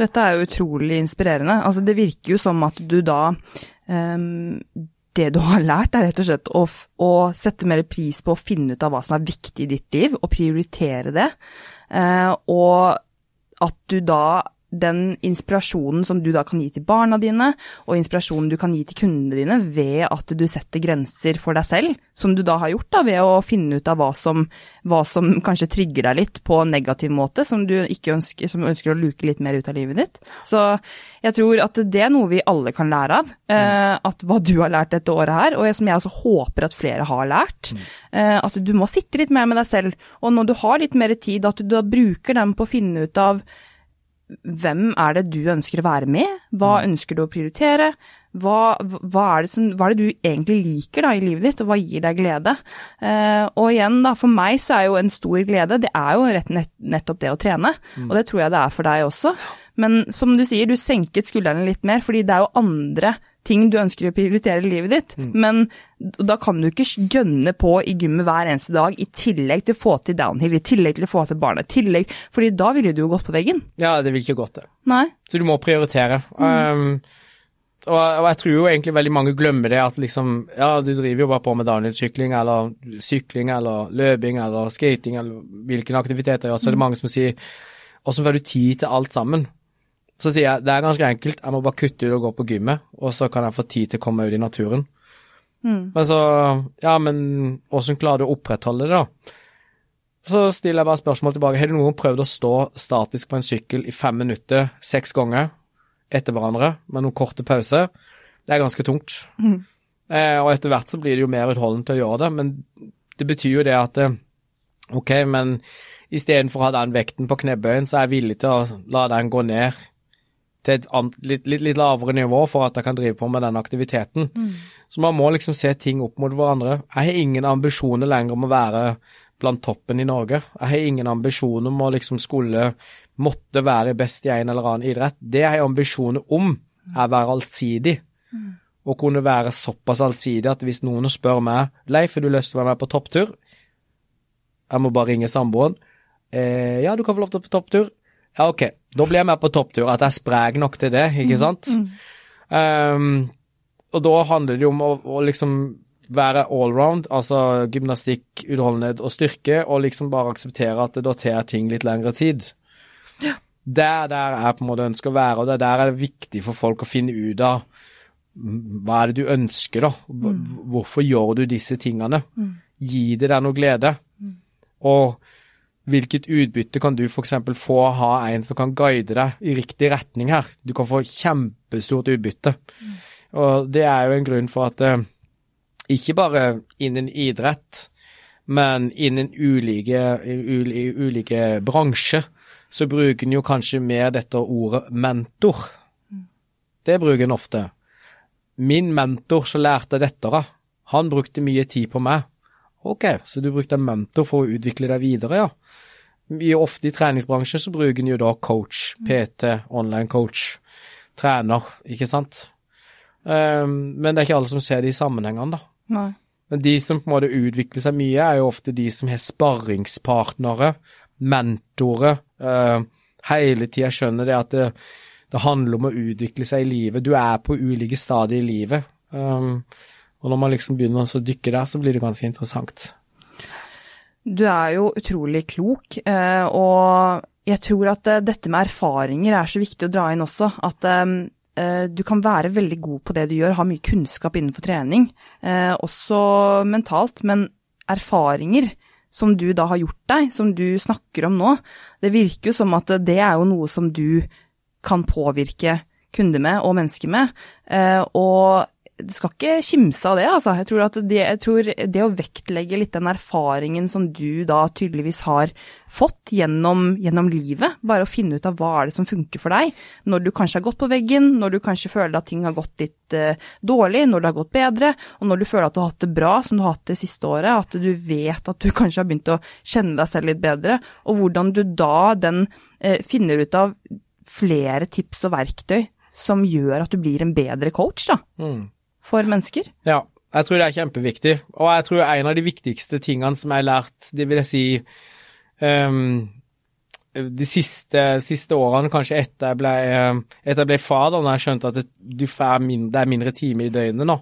Dette er jo utrolig inspirerende. Altså, det virker jo som at du da um, Det du har lært, er rett og slett å, å sette mer pris på å finne ut av hva som er viktig i ditt liv, og prioritere det. Uh, og at du da den inspirasjonen som du da kan gi til barna dine, og inspirasjonen du kan gi til kundene dine ved at du setter grenser for deg selv, som du da har gjort da ved å finne ut av hva som, hva som kanskje trigger deg litt på en negativ måte, som du ikke ønsker, som ønsker å luke litt mer ut av livet ditt. Så jeg tror at det er noe vi alle kan lære av, eh, at hva du har lært dette året her, og som jeg også håper at flere har lært, eh, at du må sitte litt mer med deg selv, og når du har litt mer tid, at du da bruker den på å finne ut av hvem er det du ønsker å være med? Hva ønsker du å prioritere? Hva, hva, er det som, hva er det du egentlig liker da i livet ditt, og hva gir deg glede? Eh, og igjen, da, for meg så er jo en stor glede, det er jo rett nett, nettopp det å trene. Og det tror jeg det er for deg også. Men som du sier, du senket skuldrene litt mer, fordi det er jo andre ting du ønsker å prioritere i livet ditt. Men da kan du ikke gønne på i gymmet hver eneste dag, i tillegg til å få til downhill, i tillegg til å få til barna, i tillegg, fordi da ville du jo gått på veggen. Ja, det ville ikke gått, det. Nei. Så du må prioritere. Um, og, og jeg tror jo egentlig veldig mange glemmer det at liksom Ja, du driver jo bare på med downhill-sykling eller sykling eller løping eller skating eller hvilken aktivitet det er, så er det mange som sier Åssen får du tid til alt sammen? Så sier jeg det er ganske enkelt, jeg må bare kutte ut og gå på gymmet, og så kan jeg få tid til å komme ut i naturen. Mm. Men så Ja, men åssen klarer du å opprettholde det, da? Så stiller jeg bare spørsmål tilbake. Har du noen prøvd å stå statisk på en sykkel i fem minutter seks ganger etter hverandre med noen korte pauser? Det er ganske tungt. Mm. Eh, og etter hvert så blir det jo mer utholdent til å gjøre det, men det betyr jo det at eh, OK, men istedenfor å ha den vekten på knebøyen, så er jeg villig til å la den gå ned til et annet, litt, litt, litt lavere nivå for at jeg kan drive på med den aktiviteten. Så man må liksom se ting opp mot hverandre. Jeg har ingen ambisjoner lenger om å være blant toppen i Norge. Jeg har ingen ambisjoner om å liksom skulle måtte være best i en eller annen idrett. Det jeg har ambisjoner om, er å være allsidig. Å kunne være såpass allsidig at hvis noen spør meg Leif, har du lyst til å være med på topptur? Jeg må bare ringe samboeren. Eh, ja, du kan få lov til å på topptur. Ja, ok. Da blir jeg med på topptur. At jeg er sprek nok til det, ikke sant? Um, og da handler det jo om å, å liksom være allround, altså gymnastikk, utholdenhet og styrke, og liksom bare akseptere at det da tar ting litt lengre tid. Det er der jeg på en måte ønsker å være, og det er der er det viktig for folk å finne ut av mm, hva er det du ønsker, da? Hv- Hvorfor gjør du disse tingene? Gi det deg noe glede? Og hvilket utbytte kan du f.eks. få å ha en som kan guide deg i riktig retning her? Du kan få kjempestort utbytte. Og det er jo en grunn for at eh, ikke bare innen idrett, men innen ulike, ulike bransjer, så bruker en jo kanskje mer dette ordet mentor. Det bruker en ofte. Min mentor som lærte dette av, han brukte mye tid på meg. Ok, så du brukte en mentor for å utvikle deg videre, ja. Vi er ofte i treningsbransjen så bruker en jo da coach, PT, online coach, trener, ikke sant. Um, men det er ikke alle som ser det i sammenhengene, da. Nei. Men de som på en måte utvikler seg mye, er jo ofte de som har sparringspartnere, mentorer, uh, hele tida skjønner det at det, det handler om å utvikle seg i livet. Du er på ulike stadier i livet. Um, og når man liksom begynner å dykke der, så blir det ganske interessant. Du er jo utrolig klok, eh, og jeg tror at eh, dette med erfaringer er så viktig å dra inn også. At eh, du kan være veldig god på det du gjør, ha mye kunnskap innenfor trening, også mentalt, men erfaringer som du da har gjort deg, som du snakker om nå, det virker jo som at det er jo noe som du kan påvirke kunder med og mennesker med. Og du skal ikke kimse av det, altså. Jeg tror, det, jeg tror det, å vektlegge litt den erfaringen som du da tydeligvis har fått gjennom, gjennom, livet, bare å finne ut av hva er det som funker for deg, når du kanskje har gått på veggen, når du kanskje føler at ting har gått litt uh, dårlig, når det har gått bedre, og når du føler at du har hatt det bra som du har hatt det siste året, at du vet at du kanskje har begynt å kjenne deg selv litt bedre, og hvordan du da den uh, finner ut av flere tips og verktøy som gjør at du blir en bedre coach, da. Mm for mennesker? Ja, jeg tror det er kjempeviktig. Og jeg tror en av de viktigste tingene som jeg har lært, det vil jeg si um, de siste, siste, årene, kanskje etter jeg ble, etter jeg ble far, da når jeg skjønte at det, mindre, det er mindre timer i døgnet nå,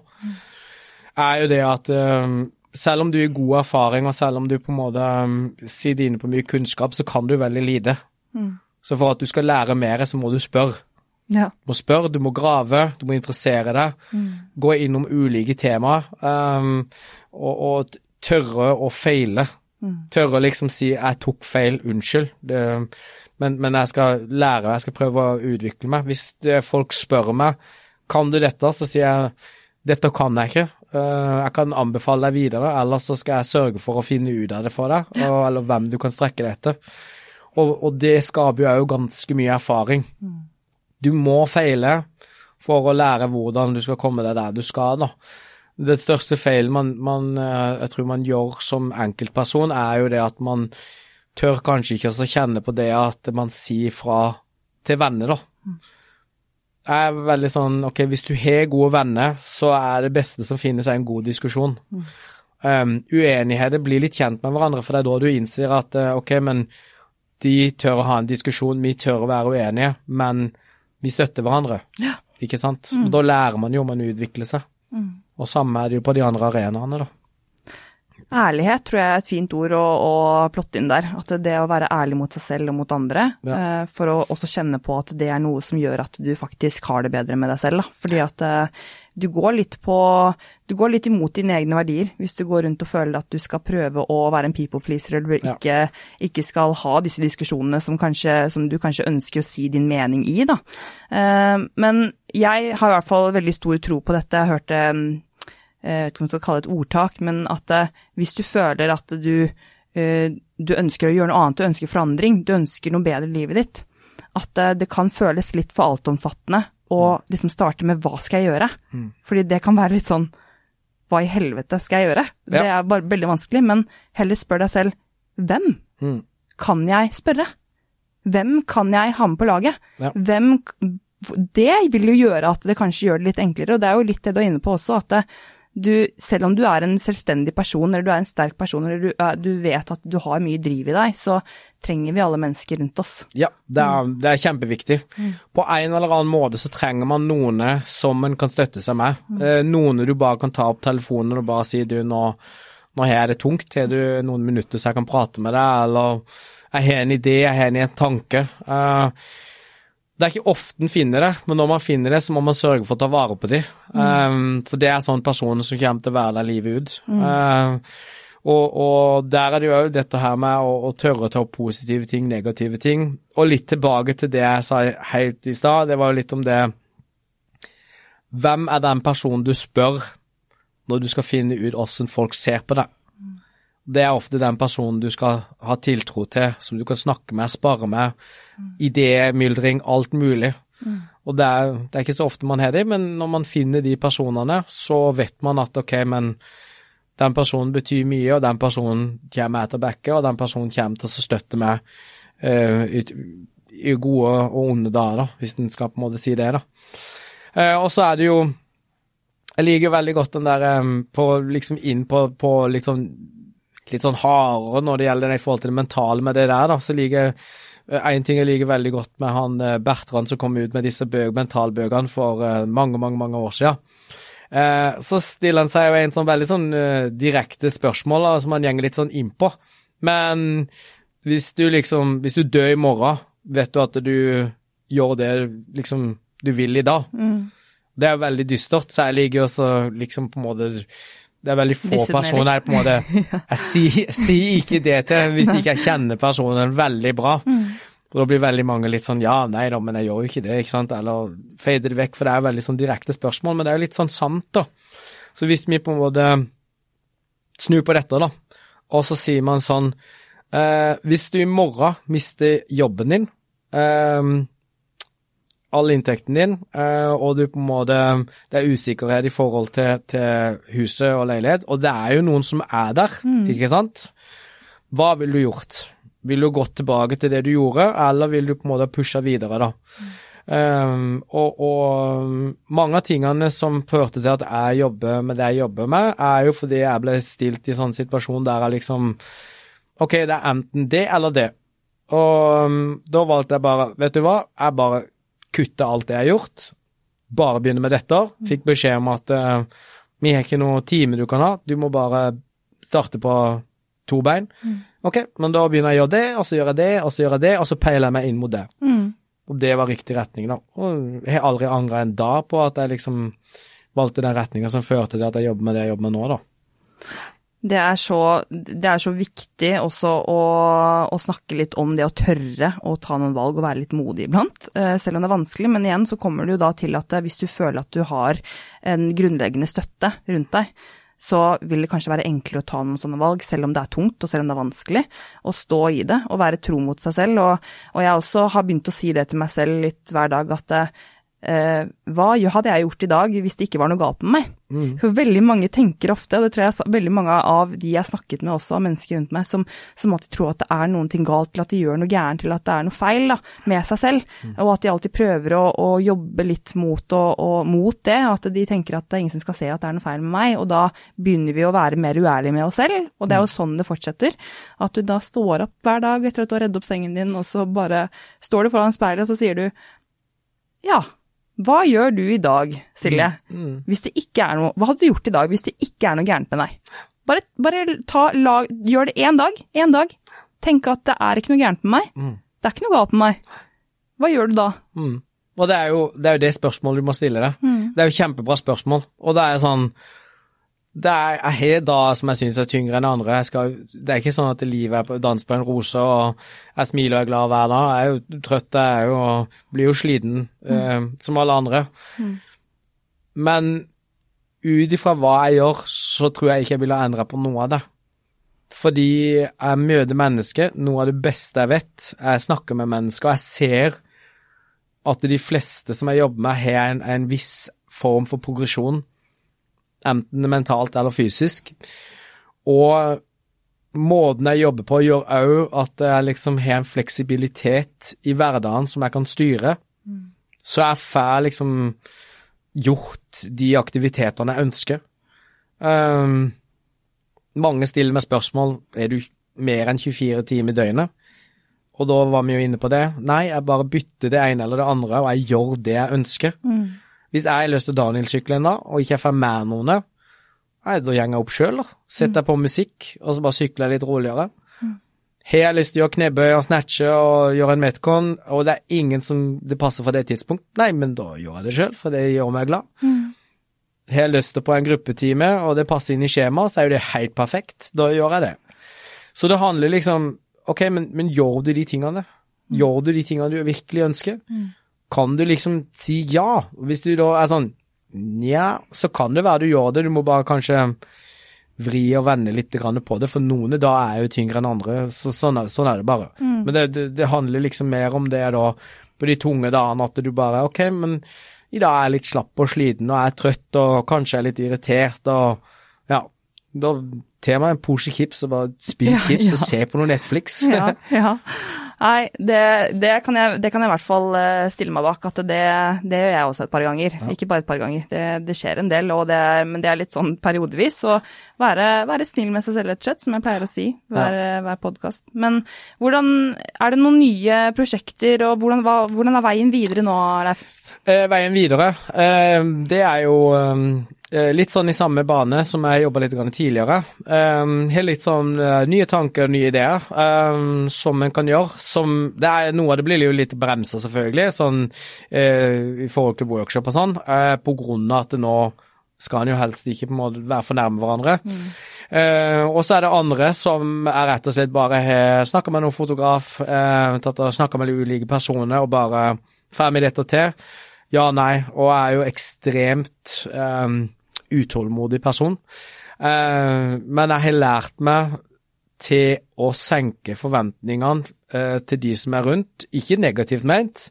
er jo det at um, selv om du har god erfaring, og selv om du på en måte um, sitter inne på mye kunnskap, så kan du veldig lite. Mm. Så for at du skal lære mer, så må du spørre. Ja. Du må spørre, du må grave, du må interessere deg. Mm. Gå innom ulike temaer. Um, og, og, tørre å feile. Mm. Tørre å liksom si 'jeg tok feil, unnskyld'. Det, men, men, jeg skal lære, jeg skal prøve å utvikle meg. Hvis det, folk spør meg 'kan du dette', så sier jeg 'dette kan jeg ikke'. Uh, jeg kan anbefale deg videre, ellers så skal jeg sørge for å finne ut av det for deg, og, eller hvem du kan strekke deg etter. Og, og det skaper jo ganske mye erfaring. Mm. Du må feile for å lære hvordan du skal komme deg der du skal. da. Det største feilen man, man, eh, jeg tror man gjør som enkeltperson, er jo det at man tør kanskje ikke å kjenne på det at man sier fra til venner, da. Jeg er veldig sånn ok, hvis du har gode venner, så er det beste som finnes, er en god diskusjon. Mm. Um, uenigheter blir litt kjent med hverandre, for det er da du innser at eh, ok, men de tør å ha en diskusjon, vi tør å være uenige, men vi støtter hverandre. Ja. Ikke sant? Mm. Da lærer man jo om man utvikler seg. Mm. Og samme er det jo på de andre arenaene, da. Ærlighet tror jeg er et fint ord å, å, plotte inn der. At det å være ærlig mot seg selv og mot andre, ja. eh, for å også kjenne på at det er noe som gjør at du faktisk har det bedre med deg selv. Da. Fordi at eh, du går litt på Du går litt imot dine egne verdier hvis du går rundt og føler at du skal prøve å være en people pleaser, eller ikke, ja. ikke skal ha disse diskusjonene som, kanskje, som, du kanskje ønsker å si din mening i, da. Eh, men jeg har i hvert fall veldig stor tro på dette. Jeg hørte jeg vet ikke om jeg skal kalle det et ordtak, men at eh, hvis du føler at du, eh, du ønsker å gjøre noe annet, du ønsker forandring, du ønsker noe bedre i livet ditt, at det kan føles litt for altomfattende å mm. liksom starte med 'hva skal jeg gjøre'? Mm. Fordi det kan være litt sånn 'hva i helvete skal jeg gjøre'? Ja. Det er bare veldig vanskelig, men heller spør deg selv 'hvem mm. kan jeg spørre'? Hvem kan jeg ha med på laget? Ja. Hvem Det vil jo gjøre at det kanskje gjør det litt enklere, og det er jo litt det du er inne på også, at det, du, selv om du er en selvstendig person, eller du er en sterk person, eller du, du, vet at du har mye driv i deg, så trenger vi alle mennesker rundt oss. Ja, det er, mm. det er kjempeviktig. Mm. På en eller annen måte så trenger man noen som en kan støtte seg med. Mm. Eh, noen du bare kan ta opp telefonen og bare si du, nå, nå har jeg det tungt, har du noen minutter så jeg kan prate med deg, eller jeg har en idé, jeg har en tanke. Uh, det er ikke ofte en finner det, men når man finner det, så må man sørge for å ta vare på dem. Mm. Um, for det er sånn personer som kommer til å være der livet ut. Mm. Uh, og, og, der er det jo dette her med å, å, tørre å ta opp positive ting, negative ting. Og litt tilbake til det jeg sa helt i stad, det var jo litt om det Hvem er den personen du spør når du skal finne ut åssen folk ser på deg? Det er ofte den personen du skal ha tiltro til, som du kan snakke med, spare med. Mm. Idémyldring, alt mulig. Mm. Og det er, det er, ikke så ofte man har det, men når man finner de personene, så vet man at ok, men den personen betyr mye, og den personen kommer etter bekket, og den personen kommer til å støtte meg uh, i gode og onde dager, da, hvis en skal på en måte si det, da. Uh, og så er det jo Jeg liker veldig godt den der um, på liksom inn på, på liksom litt sånn hardere når det gjelder det i forhold til det mentale med det der, da. Så liker en eh, ting jeg liker veldig godt med han eh, Bertrand som kom ut med disse bøk, mentalbøkene for uh, mange, mange mange år siden. Så stiller han seg jo en sånn veldig sånn direkte spørsmål da, som han gjenger litt sånn innpå. Men hvis du liksom Hvis du dør i morgen, vet du at du gjør det liksom du vil i dag. Mm. Det er veldig dystert, så jeg liker også liksom på en måte Det er veldig få personer jeg på en måte Jeg sier, si ikke det til hvis ikke jeg kjenner personen veldig bra. Mm. Og da blir veldig mange litt sånn ja, nei da, men jeg gjør jo ikke det, ikke sant, eller fader det vekk, for det er veldig sånn direkte spørsmål, men det er jo litt sånn sant, da. Så hvis vi på en måte snur på dette, da, og så sier man sånn eh, Hvis du i morgen mister jobben din, eh, all inntekten din, eh, og du på en måte Det er usikkerhet i forhold til, til huset og leilighet, og det er jo noen som er der, ikke sant? Hva ville du gjort? Vil du gått tilbake til det du gjorde, eller vil du på en måte pushe videre, da? Um, og, og mange av tingene som førte til at jeg jobber med det jeg jobber med, er jo fordi jeg ble stilt i sånn situasjon der jeg liksom Ok, det er enten det eller det. Og um, da valgte jeg bare Vet du hva, jeg bare kutter alt det jeg har gjort. Bare begynne med dette. Fikk beskjed om at uh, vi har ikke noe time du kan ha, du må bare starte på to bein. Ok, men da begynner jeg å gjøre det, og så gjør jeg det, og så gjør jeg det, og så peiler jeg meg inn mot det. Mm. Og det var riktig retning, da. Og jeg har aldri angra en dag på at jeg liksom valgte den retninga som førte til at jeg jobber med det jeg jobber med nå, da. Det er, så, det er så viktig også å, å, snakke litt om det å tørre å ta noen valg og være litt modig iblant, eh, selv om det er vanskelig. Men igjen så kommer det jo da til at hvis du føler at du har en grunnleggende støtte rundt deg, så vil det kanskje være enklere å ta noen sånne valg, selv om det er tungt og selv om det er vanskelig, å stå i det og være tro mot seg selv. Og, og jeg også har begynt å si det til meg selv litt hver dag, at eh, hva hadde jeg gjort i dag hvis det ikke var noe galt med meg? Mm. For veldig mange tenker ofte, og det tror jeg veldig mange av de jeg snakket med også, av mennesker rundt meg, som, som alltid tror at det er noen ting galt, til at de gjør noe gærent, til at det er noe feil da, med seg selv, og at de alltid prøver å, å jobbe litt mot, og, og mot det, at de tenker at det er ingen som skal se at det er noe feil med meg, og da begynner vi å være mer uærlige med oss selv, og det er jo sånn det fortsetter, at du da står opp hver dag etter at du har reddet opp sengen din, og så bare står du foran speilet, og så sier du, ja, hva gjør du i dag, Silje? Mm. Hvis det ikke er noe, hva hadde du gjort i dag hvis det ikke er noe gærent med deg? Bare, bare ta, la, gjør det én dag, én dag. Tenk at det er ikke noe gærent med meg. Mm. Det er ikke noe galt med meg. Hva gjør du da? Mm. Og det er, jo, det er jo det spørsmålet du må stille deg. Det er jo kjempebra spørsmål. Og det er sånn det er, Jeg har dager som jeg syns er tyngre enn andre. Jeg skal, det er ikke sånn at livet er på dans på en rose, og jeg smiler og er glad hver dag. Jeg er jo trøtt, jeg er jo, og blir jo sliten, eh, som alle andre. Men ut ifra hva jeg gjør, så tror jeg ikke jeg ville endra på noe av det. Fordi jeg møter mennesker, noe av det beste jeg vet. Jeg snakker med mennesker, og jeg ser at de fleste som jeg jobber med, har en, en viss form for progresjon, enten mentalt eller fysisk. Og måten jeg jobber på, gjør òg at jeg liksom har en fleksibilitet i hverdagen som jeg kan styre. Så jeg får liksom gjort de aktivitetene jeg ønsker. Um, mange stiller meg spørsmål er du mer enn 24 timer i døgnet. Og da var vi jo inne på det. Nei, jeg bare bytter det ene eller det andre, og jeg gjør det jeg ønsker. Hvis jeg har lyst til Daniel-sykkelen da, og ikke får med noen, nei, da går jeg opp sjøl. Setter på musikk, og så bare sykler jeg litt roligere. Har jeg lyst til å gjøre knebøy og snatche og gjøre en metcon, og det er ingen som det passer for det tidspunkt, nei, men da gjør jeg det sjøl, for det gjør meg glad. Har jeg lyst til på en gruppetime, og det passer inn i skjemaet, så er jo det helt perfekt. Da gjør jeg det. Så det handler liksom Ok, men, men gjør du de tingene? Gjør du de tingene du virkelig ønsker? Kan du liksom si ja? Hvis du da er sånn Nja, så kan det være du gjør det, du må bare kanskje vri og vende litt på det, for noen da er jo tyngre enn andre, så sånn er, sånn er det bare. Men det, det, det handler liksom mer om det da, på de tunge dagene, at du bare Ok, men i dag er jeg litt slapp og sliten, og jeg er trøtt og kanskje er litt irritert, og ja, da tar man en pose chips og bare spiser Ja, chips ja. og ser på noe Netflix. Ja, ja. Nei, det, det, kan jeg, det kan jeg i hvert fall eh, stille meg bak, at det, det gjør jeg også et par ganger. Ikke bare et par ganger. Det, det skjer en del, er, men det er litt sånn periodevis. Og være, være snill med seg selv, rett og slett, som jeg pleier å si hver, hver podkast. Men hvordan, er det noen nye prosjekter, og hvordan, hva, hvordan er veien videre nå, Leif? Eh, veien videre, eh, det er jo eh, eh, litt sånn i samme bane som jeg jobba litt tidligere. Um, Har litt sånn uh, nye tanker, nye ideer um, som en kan gjøre. Som det er Noe av det blir jo litt bremsa, selvfølgelig, sånn uh, i forhold til workshop og sånn, uh, på grunn av at det nå skal en jo helst ikke på en måte være for nærme hverandre. Eh, og så er det andre som er rett og slett bare har snakka med noen fotograf, uh, snakka med ulike personer og bare får vi dette til? Ja, nei, og er jo ekstremt eh, utålmodig person. Eh, men jeg har lært meg til å senke forventningene eh, til de som er rundt, ikke negativt ment,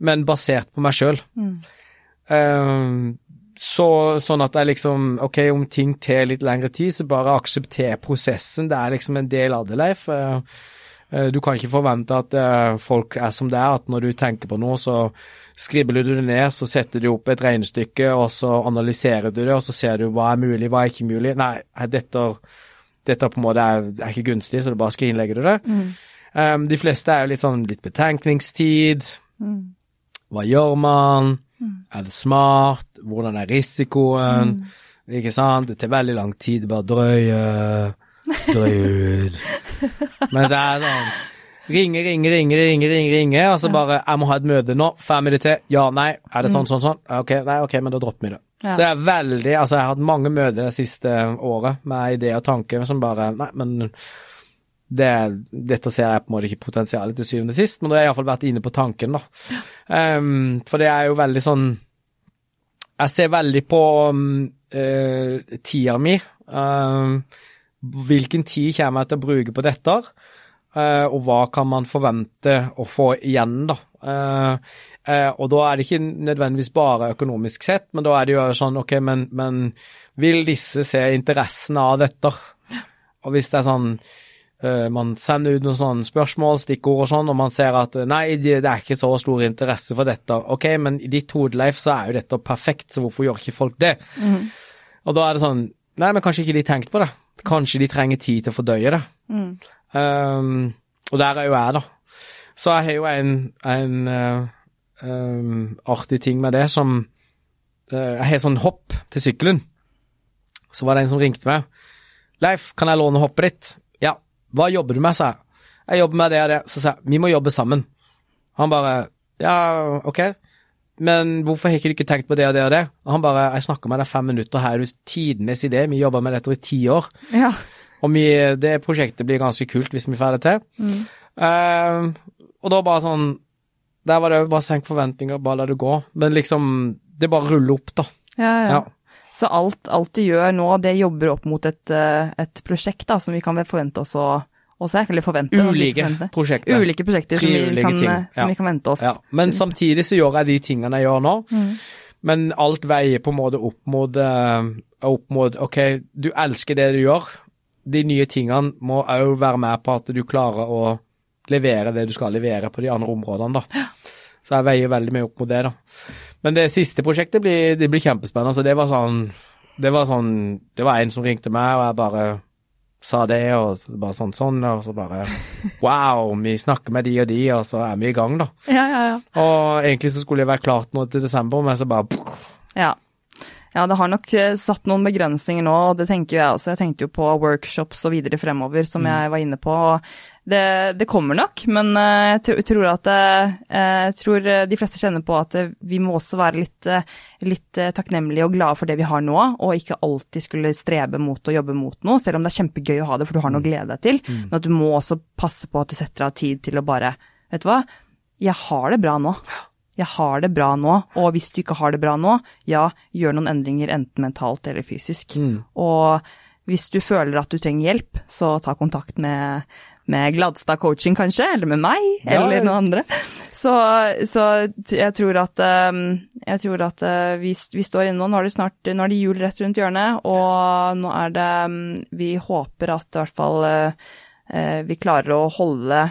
men basert på meg sjøl. Så, sånn at jeg liksom Ok, om ting tar litt lengre tid, så bare aksepter prosessen. Det er liksom en del av det, Leif. Eh, eh, Du kan ikke forvente at eh, folk er som det er, at når du tenker på noe, så skribler du det ned, så setter du opp et regnestykke, og så analyserer du det, og så ser du hva er mulig, hva er ikke mulig. Nei, dette, dette på en måte er, er ikke gunstig, så du bare skrinlegger du det. Um, de fleste er jo litt sånn litt betenkningstid. Hva gjør man? Er det smart? Hvordan er risikoen? Ikke sant? Det tar veldig lang tid, bare drøye, ut. Men så er det sånn Ringe, ringe, ringe, ringe, ringe, ringe, og så bare 'Jeg må ha et møte nå. Fem minutter. til?' Ja, nei. Er det sånn, sånn, sånn? Ok, nei, ok, men da dropper vi det. Ja. Så det er veldig Altså, jeg har hatt mange møter det siste året med ideer og tanker som bare Nei, men det, dette ser jeg på en måte ikke potensialet til syvende og sist, men da har jeg iallfall vært inne på tanken, da. Um, for det er jo veldig sånn Jeg ser veldig på um, uh, tida mi. Um, hvilken tid kommer jeg til å bruke på dette? eh, og hva kan man forvente å få igjen, da. Eh, eh, og da er det ikke nødvendigvis bare økonomisk sett, men da er det jo sånn, ok, men, men vil disse se interessen av dette? Og hvis det er sånn man sender ut noen sånne spørsmål, stikkord og sånn, og man ser at nei, det, er ikke så stor interesse for dette. Ok, men i ditt hode, Leif, så er jo dette perfekt, så hvorfor gjør ikke folk det? Og da er det sånn Nei, men kanskje ikke de tenkte på det. Kanskje de trenger tid til å fordøye det. Um, og der er jo jeg, da. Så jeg har jo en, en uh, um, artig ting med det som uh, Jeg har sånn hopp til sykkelen. Så var det en som ringte meg. 'Leif, kan jeg låne hoppet ditt?' 'Ja.' 'Hva jobber du med?' sa jeg. 'Jeg jobber med det og det.' Så sa jeg 'Vi må jobbe sammen'. Han bare 'Ja, ok'. Men hvorfor har ikke du ikke tenkt på det og det og det? Og han bare 'Jeg snakker med deg fem minutter, her er du tidenes idé. Vi jobber med dette i ti år'. Ja. Og vi, det prosjektet blir ganske kult hvis vi får det til. Eh, og da bare sånn Der var det bare senk forventninger, bare la det gå. Men liksom Det bare ruller opp, da. Ja, ja. Ja. Så alt, alt du gjør nå, det jobber opp mot et, eh, et prosjekt da, som vi kan forvente oss å, å se? Eller forvente? Ulike forvente. prosjekter. Ulike prosjekter som, vi kan, eh, som vi kan vente oss. Ja. Men samtidig så gjør jeg de tingene jeg gjør nå. Mm. Men alt veier på en måte opp mot, eh, opp mot Ok, du elsker det du gjør. De nye tingene må òg være med på at du klarer å levere det du skal levere på de andre områdene, da. Så jeg veier veldig mye opp mot det, da. Men det siste prosjektet blir, det blir kjempespennende. Så det var sånn Det var sånn Det var en som ringte meg, og jeg bare sa det, og bare sånn sånn, og så bare Wow, vi snakker med de og de, og så er vi i gang, da. Ja, ja, ja. Og egentlig så skulle det være klart nå til desember, men så bare Ja. Ja, det har nok eh, satt noen begrensninger nå, og det tenker jeg også. Jeg tenkte jo på workshops og videre fremover, som jeg var inne på. og Det, det kommer nok, men eh, jeg tror at eh, jeg tror eh, de fleste kjenner på at eh, vi må også være litt, eh, litt eh, takknemlige og glade for det vi har nå, og ikke alltid skulle strebe mot å jobbe mot noe, selv om det er kjempegøy å ha det, for du har noe å glede deg til. Men at du må også passe på at du setter av tid til å bare Vet du hva, jeg har det bra nå. Jeg har det bra nå, og hvis du ikke har det bra nå, ja, gjør noen endringer enten mentalt eller fysisk. Og hvis du føler at du trenger hjelp, så ta kontakt med, med Gladstad coaching kanskje, eller med meg, Ja, eller noen andre. Så, så jeg tror at, um, jeg tror at uh, vi, vi står inne nå, nå er det snart, nå er det jul rett rundt hjørnet, og nå er det, um, vi håper at i hvert fall uh, uh, vi klarer å holde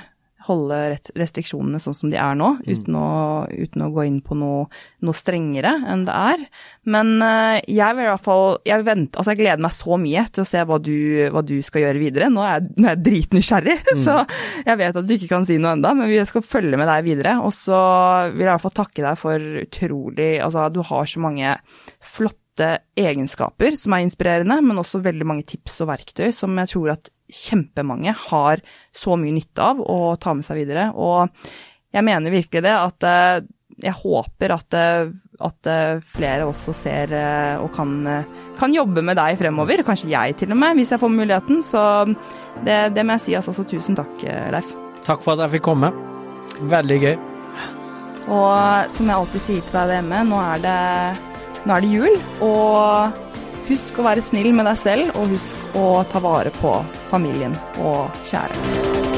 holde restriksjonene sånn som de er nå, uten, å, uten å gå inn på noe, noe strengere enn det er. Men eh, jeg vil i hvert fall jeg, vent, altså jeg gleder meg så mye til å se hva du, hva du skal gjøre videre. Nå er nå er jeg dritnysgjerrig, så jeg vet at du ikke kan si noe enda, men vi skal følge med deg videre. Og så vil jeg i hvert fall takke deg for utrolig Altså, du har så mange flotte egenskaper som er inspirerende, men også veldig mange tips og verktøy som jeg tror at kjempemange har så mye nytte av å ta med seg videre. Og jeg mener virkelig det, at eh, jeg håper at, eh, at eh, flere også ser og kan, kan, jobbe med deg fremover. Kanskje jeg til og med, hvis jeg får muligheten. Så det, det må jeg si. Altså, så tusen takk, Leif. Takk for at jeg fikk komme. Veldig gøy. Og som jeg alltid sier til deg hjemme, nå er det, nå er det jul. Og husk å være snill med deg selv, og husk å ta vare på familien og kjære.